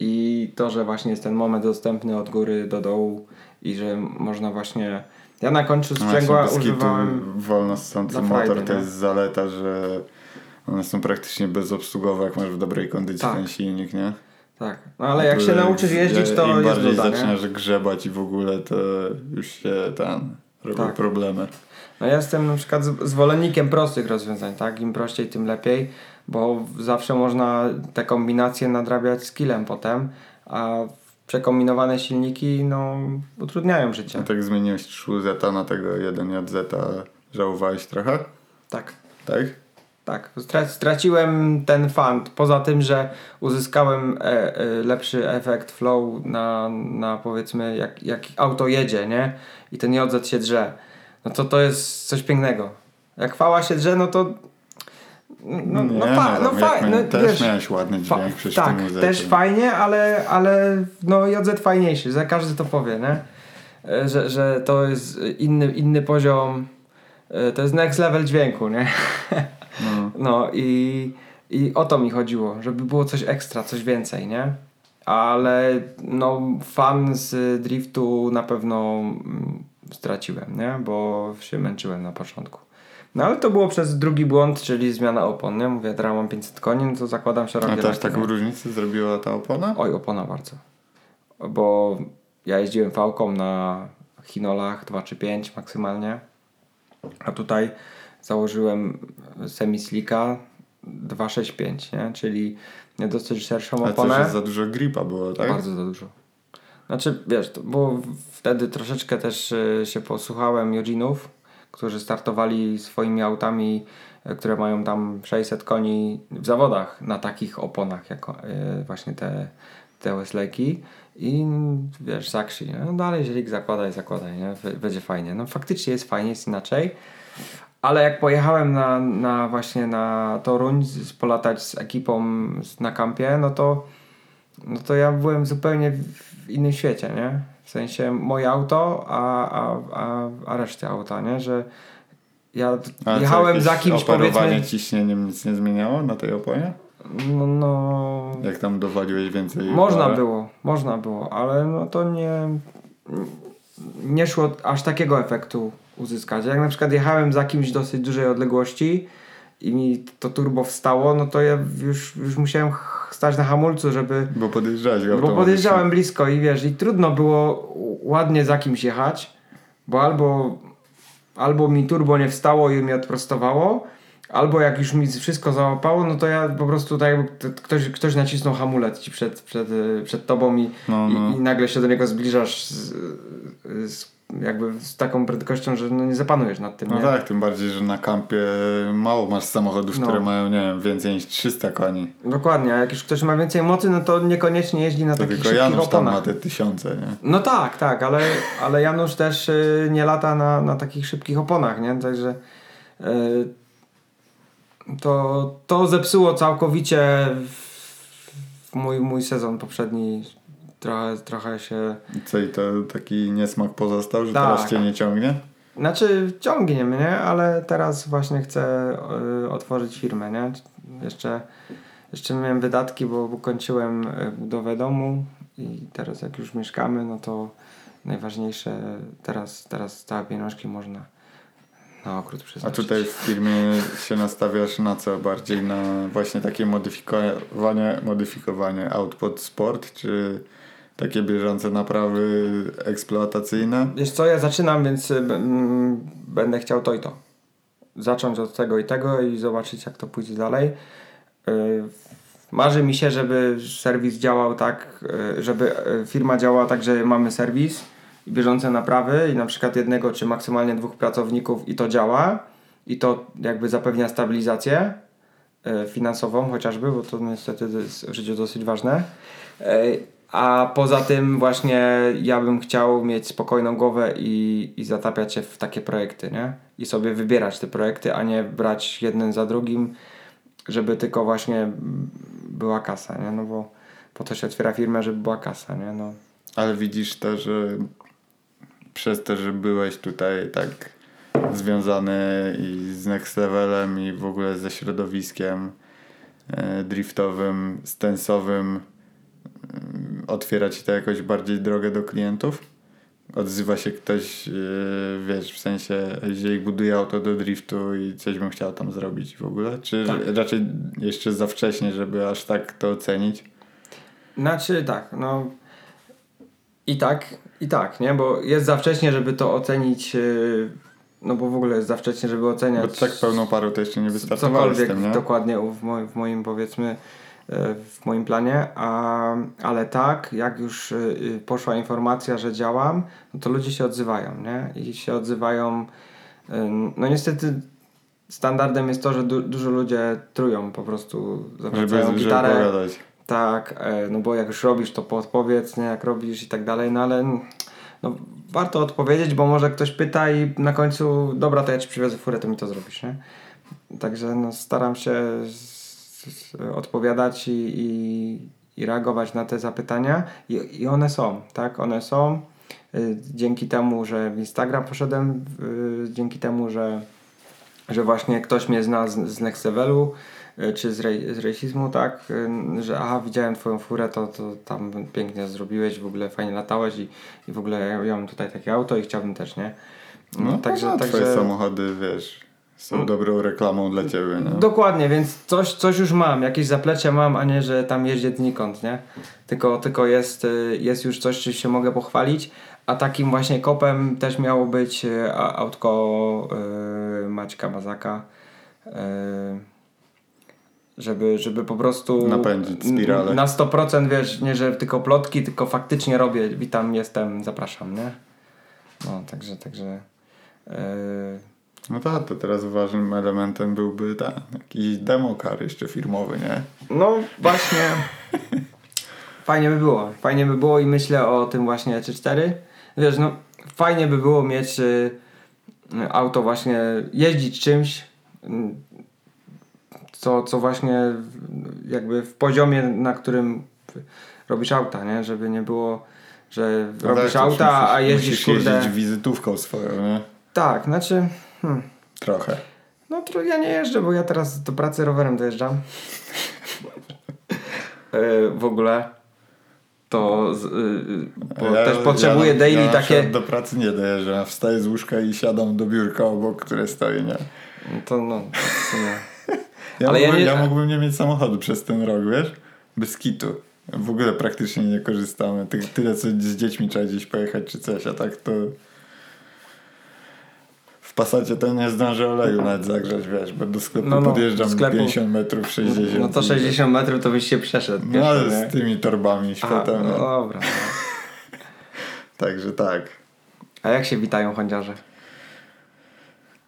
I to, że właśnie jest ten moment dostępny od góry do dołu i że można właśnie... Ja na końcu No sprzęgła kitu używałem... wolno ssący dla motor to nie? jest zaleta, że one są praktycznie bezobsługowe, jak masz w dobrej kondycji Tak. ten silnik, nie? Tak, no ale jak się nauczysz jeździć, to Im jest bardziej nie? zaczynasz grzebać i w ogóle, to już się tam robią Tak. problemy. No ja jestem na przykład z- zwolennikiem prostych rozwiązań, tak? Im prościej, tym lepiej, bo zawsze można te kombinacje nadrabiać skillem potem, a przekombinowane silniki, no, utrudniają życie. A tak zmieniłeś 3Z na tego 1JZ, żałowałeś trochę? Tak, Tak? Tak. Stra- straciłem ten fan, poza tym, że uzyskałem e, e, lepszy efekt flow na, na powiedzmy, jak, jak auto jedzie, nie? I ten JZ się drze. No to to jest coś pięknego. Jak fała się drze, no to no, Nie, no, fa- no, fa- no, my- też wiesz, miałeś ładny dźwięk przy tak, też fajnie, ale, ale no JZ fajniejszy, za każdy to powie, nie? E, Że, że to jest inny, inny poziom, e, to jest next level dźwięku, nie? No. I, i o to mi chodziło, żeby było coś ekstra, coś więcej, nie? Ale no fan z driftu na pewno mm, straciłem, nie? Bo się męczyłem na początku. No ale to było przez drugi błąd, czyli zmiana opon, nie? Mówię, teraz mam 500 koni, no to zakładam A szerokie też laki, taką nie? różnicę zrobiła ta opona? Oj, opona bardzo. Bo ja jeździłem fałką na Chinolach 2 czy 5 maksymalnie. A tutaj założyłem semislika 265, nie? Czyli dosyć szerszą też oponę. jest za dużo gripa było, tak? Bardzo za dużo. Znaczy, wiesz, to było wtedy troszeczkę też y, się posłuchałem Jodzinów, którzy startowali swoimi autami, y, które mają tam 600 koni w zawodach na takich oponach, jako y, właśnie te, te Westlaki. I wiesz, nie? no dalej zielig zakładaj, zakładaj, nie? Będzie fajnie. No faktycznie jest fajnie, jest inaczej. Ale jak pojechałem na, na właśnie na Toruń, z- polatać z ekipą na kampie, no to no to ja byłem zupełnie w innym świecie, nie? W sensie moje auto, a, a, a, a reszty auta, nie? Że ja A jechałem za kimś, operowanie powiedzmy... ciśnieniem nic nie zmieniało na tej oponie? No, no... Jak tam dowaliłeś więcej? Można parę? było, można było, ale no to nie... Nie szło aż takiego efektu uzyskać. Jak na przykład jechałem za kimś dosyć dużej odległości i mi to turbo wstało, no to ja już, już musiałem stać na hamulcu, żeby... Bo podjeżdżałeś Bo podjeżdżałem blisko i wiesz, i trudno było ładnie za kimś jechać, bo albo, albo mi turbo nie wstało i mnie odprostowało, albo jak już mi wszystko załapało, no to ja po prostu tak jakby ktoś, ktoś nacisnął hamulec ci przed, przed, przed tobą i, No, no. i, i nagle się do niego zbliżasz z, z, jakby z taką prędkością, że no nie zapanujesz nad tym, No nie? tak, tym bardziej, że na kampie mało masz samochodów, No. które mają, nie wiem, więcej niż 300 koni. Dokładnie, a jak już ktoś ma więcej mocy, no to niekoniecznie jeździ na To takich tylko szybkich Janusz tam oponach. ma te tysiące, nie? No tak, tak, ale, ale Janusz też y, nie lata na, na takich szybkich oponach, nie? Także y, to, to zepsuło całkowicie w mój, mój sezon poprzedni. Trochę, trochę się. Co, i to taki niesmak pozostał, że Tak. teraz cię nie ciągnie? Znaczy, ciągnie mnie, ale teraz właśnie chcę y, otworzyć firmę, nie? Jeszcze, jeszcze miałem wydatki, bo, bo kończyłem y, budowę domu i teraz jak już mieszkamy, no to najważniejsze teraz, teraz całe pieniążki można na okrót A przeznaczyć. tutaj w firmie się nastawiasz na co? Bardziej na właśnie takie modyfikowanie, modyfikowanie aut pod sport, czy takie bieżące naprawy eksploatacyjne? Wiesz co, ja zaczynam, więc y, mm, będę chciał to i to. Zacząć od tego i tego i zobaczyć jak to pójdzie dalej. Y, Marzy mi się, żeby serwis działał tak, y, żeby firma działała tak, że mamy serwis i bieżące naprawy i na przykład jednego czy maksymalnie dwóch pracowników i to działa i to jakby zapewnia stabilizację finansową chociażby, bo to niestety jest w życiu dosyć ważne. A poza tym właśnie ja bym chciał mieć spokojną głowę i, i zatapiać się w takie projekty, nie? I sobie wybierać te projekty, a nie brać jeden za drugim, żeby tylko właśnie była kasa, nie? No bo po to się otwiera firmę, żeby była kasa, nie? No. Ale widzisz to, że przez to, że byłeś tutaj tak związany i z Next Levelem i w ogóle ze środowiskiem e, driftowym, stensowym otwiera ci to jakoś bardziej drogę do klientów? Odzywa się ktoś, e, wiesz, w sensie, jeżeli buduje auto do driftu i coś bym chciał tam zrobić w ogóle? Czy Tak. raczej jeszcze za wcześnie, żeby aż tak to ocenić? Znaczy tak, no i tak, i tak, nie? Bo jest za wcześnie, żeby to ocenić, yy, no bo w ogóle jest za wcześnie, żeby oceniać Bo tak pełną parą to jeszcze nie wystartowałeś z cokolwiek tym, nie? dokładnie w moim, w moim powiedzmy e, w moim planie, a, ale tak, jak już y, poszła informacja, że działam, no to ludzie się odzywają, nie? I się odzywają, y, no niestety standardem jest to, że du- dużo ludzie trują po prostu, zawracają gitarę, tak, e, no bo jak już robisz, to podpowiedz, nie, jak robisz i tak dalej, no ale no, warto odpowiedzieć, bo może ktoś pyta i na końcu, dobra, to ja ci przywiozę furę, to mi to zrobisz, nie? Także no, staram się odpowiadać i, i, i reagować na te zapytania I, i one są, tak, one są. Y, Dzięki temu, że w Instagram poszedłem, y, dzięki temu, że, że właśnie ktoś mnie zna z, z Next Levelu, y, czy z, rej, z rejsizmu, tak, że aha, widziałem twoją furę, to, to tam pięknie zrobiłeś, w ogóle fajnie latałeś i, i w ogóle ja, ja mam tutaj takie auto i chciałbym też, nie? No, także, twoje samochody, wiesz, są dobrą reklamą dla ciebie, no. Dokładnie, więc coś, coś już mam, jakieś zaplecze mam, a nie, że tam jeździę znikąd, nie? Tylko, tylko jest, y, jest już coś, czym się mogę pochwalić, a takim właśnie kopem też miało być y, autko y, Maćka Mazaka, y, żeby, żeby po prostu Napędzić spiralę. na 100% wiesz, nie, że tylko plotki, tylko faktycznie robię, witam, jestem, zapraszam, nie? No, także, także y, No tak, to teraz ważnym elementem byłby ten, jakiś demokar jeszcze firmowy, nie? No właśnie. Fajnie by było. Fajnie by było i myślę o tym właśnie 3-4. Wiesz, no fajnie by było mieć y, auto właśnie, jeździć czymś, y, co, co właśnie jakby w poziomie, na którym robisz auta, nie? Żeby nie było, że No robisz tak, auta, musisz, a jeździsz musisz kurde... jeździć wizytówką swoją, nie? Tak, znaczy... Hmm. Trochę. No to ja nie jeżdżę, bo ja teraz do pracy rowerem dojeżdżam. E, w ogóle to z, y, y, bo też potrzebuję ja, daily ja takie. do pracy nie dojeżdżam, ja wstaję z łóżka i siadam do biurka obok, które stoi, nie? To no, w sumie. Ja, Ale ja mógłbym, nie- ja mógłbym nie mieć samochodu przez ten rok, wiesz? Bez kitu. W ogóle praktycznie nie korzystamy. Ty, tyle co z dziećmi trzeba gdzieś pojechać czy coś, a tak to... W Passacie to nie zdążę oleju nawet zagrzać, wiesz, bo do sklepu No, no, podjeżdżam sklepu. 50 metrów, 60. No to i- 60 metrów to byś się przeszedł. No ale nie? z tymi torbami światem. no dobra. No. Także tak. A jak się witają chądziarze?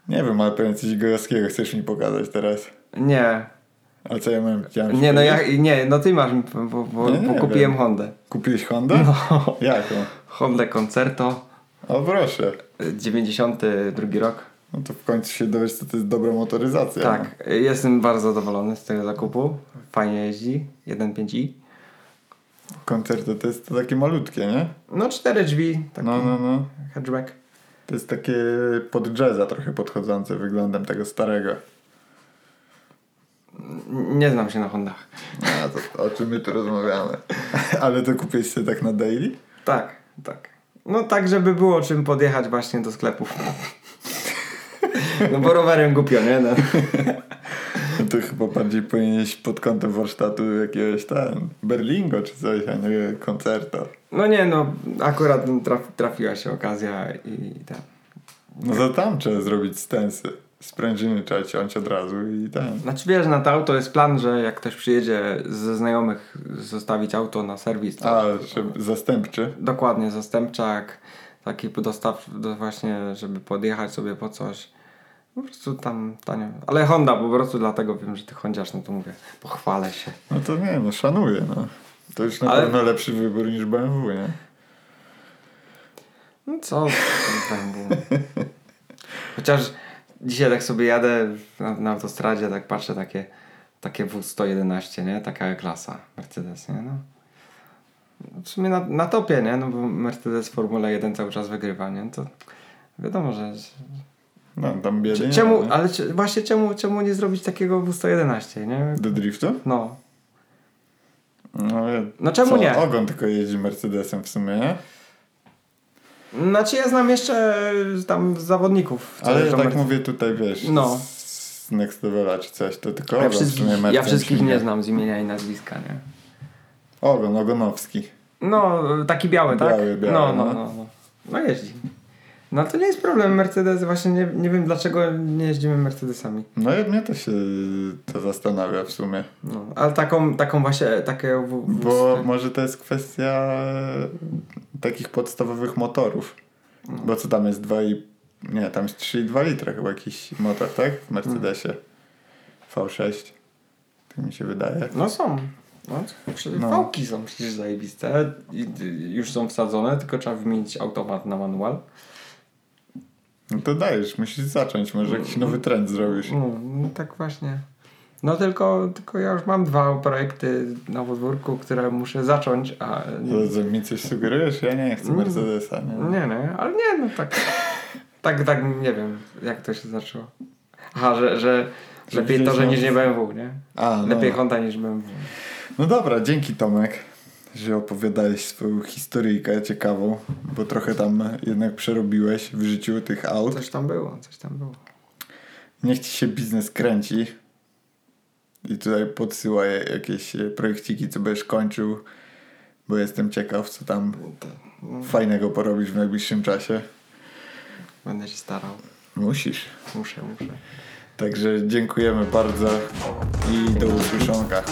Nie wiem, ale pewnie coś gojowskiego chcesz mi pokazać teraz. Nie, A co ja mam? chciałem ci nie, no ja, nie, no ty masz, bo, bo, Nie, bo nie kupiłem wiem. Hondę. Kupiłeś Hondę? No, Jaką? Hondę Concerto, O proszę. y, 92 rok. No to w końcu się dowiesz, co to jest dobra motoryzacja. Tak, y, jestem bardzo zadowolony z tego zakupu. Fajnie jeździ, 1.5i. Koncerty to jest to takie malutkie, nie? No cztery drzwi, taki No, no, no. hatchback. To jest takie pod jazza trochę podchodzące wyglądem tego starego. Nie znam się na Hondach. A to o czym my tu rozmawiamy? Ale to kupiłeś sobie tak na daily? Tak, tak. No tak, żeby było czym podjechać właśnie do sklepów. No bo rowerem głupio, nie? No. To chyba bardziej powinieneś pod kątem warsztatu jakiegoś ten Berlingo czy coś, a nie koncerto. no nie, no akurat traf, trafiła się okazja i tak. No to tam trzeba zrobić stensy. Sprężyny trzeba ciąć od razu i ten. Znaczy wiesz, na to auto jest plan, że jak ktoś przyjedzie ze znajomych zostawić auto na serwis, to A, żeby zastępczy. dokładnie zastępczak, taki dostaw do właśnie, żeby podjechać sobie po coś. Po prostu tam tanio. Ale Honda po prostu dlatego wiem, że ty Hondziarz, no to mówię, pochwalę się. No to nie, no szanuję, no. To już na Ale- pewno lepszy wybór niż BMW, nie? No co było. Chociaż dzisiaj tak sobie jadę na, na autostradzie, tak patrzę takie, takie W111, nie? Taka klasa Mercedes, nie? No. W sumie na, na topie, nie? No bo Mercedes Formule 1 cały czas wygrywa, nie? To wiadomo, że No, tam biedy nie Czemu, ma, nie? ale właśnie czemu, czemu nie zrobić takiego W111, nie? Do driftu? No. No, No czemu co, nie? Ogon tylko jeździ Mercedesem w sumie, nie? Znaczy ja znam jeszcze y, tam zawodników. Ale ja tak mówię tutaj, wiesz, No. z Next Levela czy coś, to tylko Ja wszystkich, ja wszystkich nie znam z imienia i nazwiska, nie? Ogon, Ogonowski. No, taki biały, tak? Biały, biały, no, no, no. no, no. No jeździ. No to nie jest problem Mercedes, właśnie nie, nie wiem dlaczego nie jeździmy Mercedesami. No i mnie to się to zastanawia w sumie. No, ale taką, taką właśnie, takie w, w, Bo może to jest kwestia takich podstawowych motorów. No. Bo co tam jest 2,5 nie, tam jest 3,2 litra chyba jakiś motor, tak? W Mercedesie. V6. Tak mi się wydaje. No są. No, No. Fałki są przecież zajebiste. I, już są wsadzone, tylko trzeba wymienić automat na manual. No to dajesz, musisz zacząć, może jakiś nowy trend zrobisz. No, no tak właśnie. No tylko, tylko ja już mam dwa projekty na podwórku, które muszę zacząć, a... To, że mi coś sugerujesz? Ja nie chcę Mm. Mercedesa. Nie? Nie, nie, ale nie, no tak. tak, tak, nie wiem, jak to się zaczęło. Aha, że, że Że lepiej to, że niż nie BMW, nie? A, no. Lepiej Honda niż BMW. No dobra, dzięki Tomek, że opowiadałeś swoją historyjkę ciekawą, bo trochę tam jednak przerobiłeś w życiu tych aut. Coś tam było, coś tam było. Niech ci się biznes kręci i tutaj podsyłaj jakieś projekciki, co będziesz kończył, bo jestem ciekaw, co tam fajnego porobisz w najbliższym czasie. Będę się starał. Musisz. Muszę, muszę. Także dziękujemy bardzo i do usłyszonka.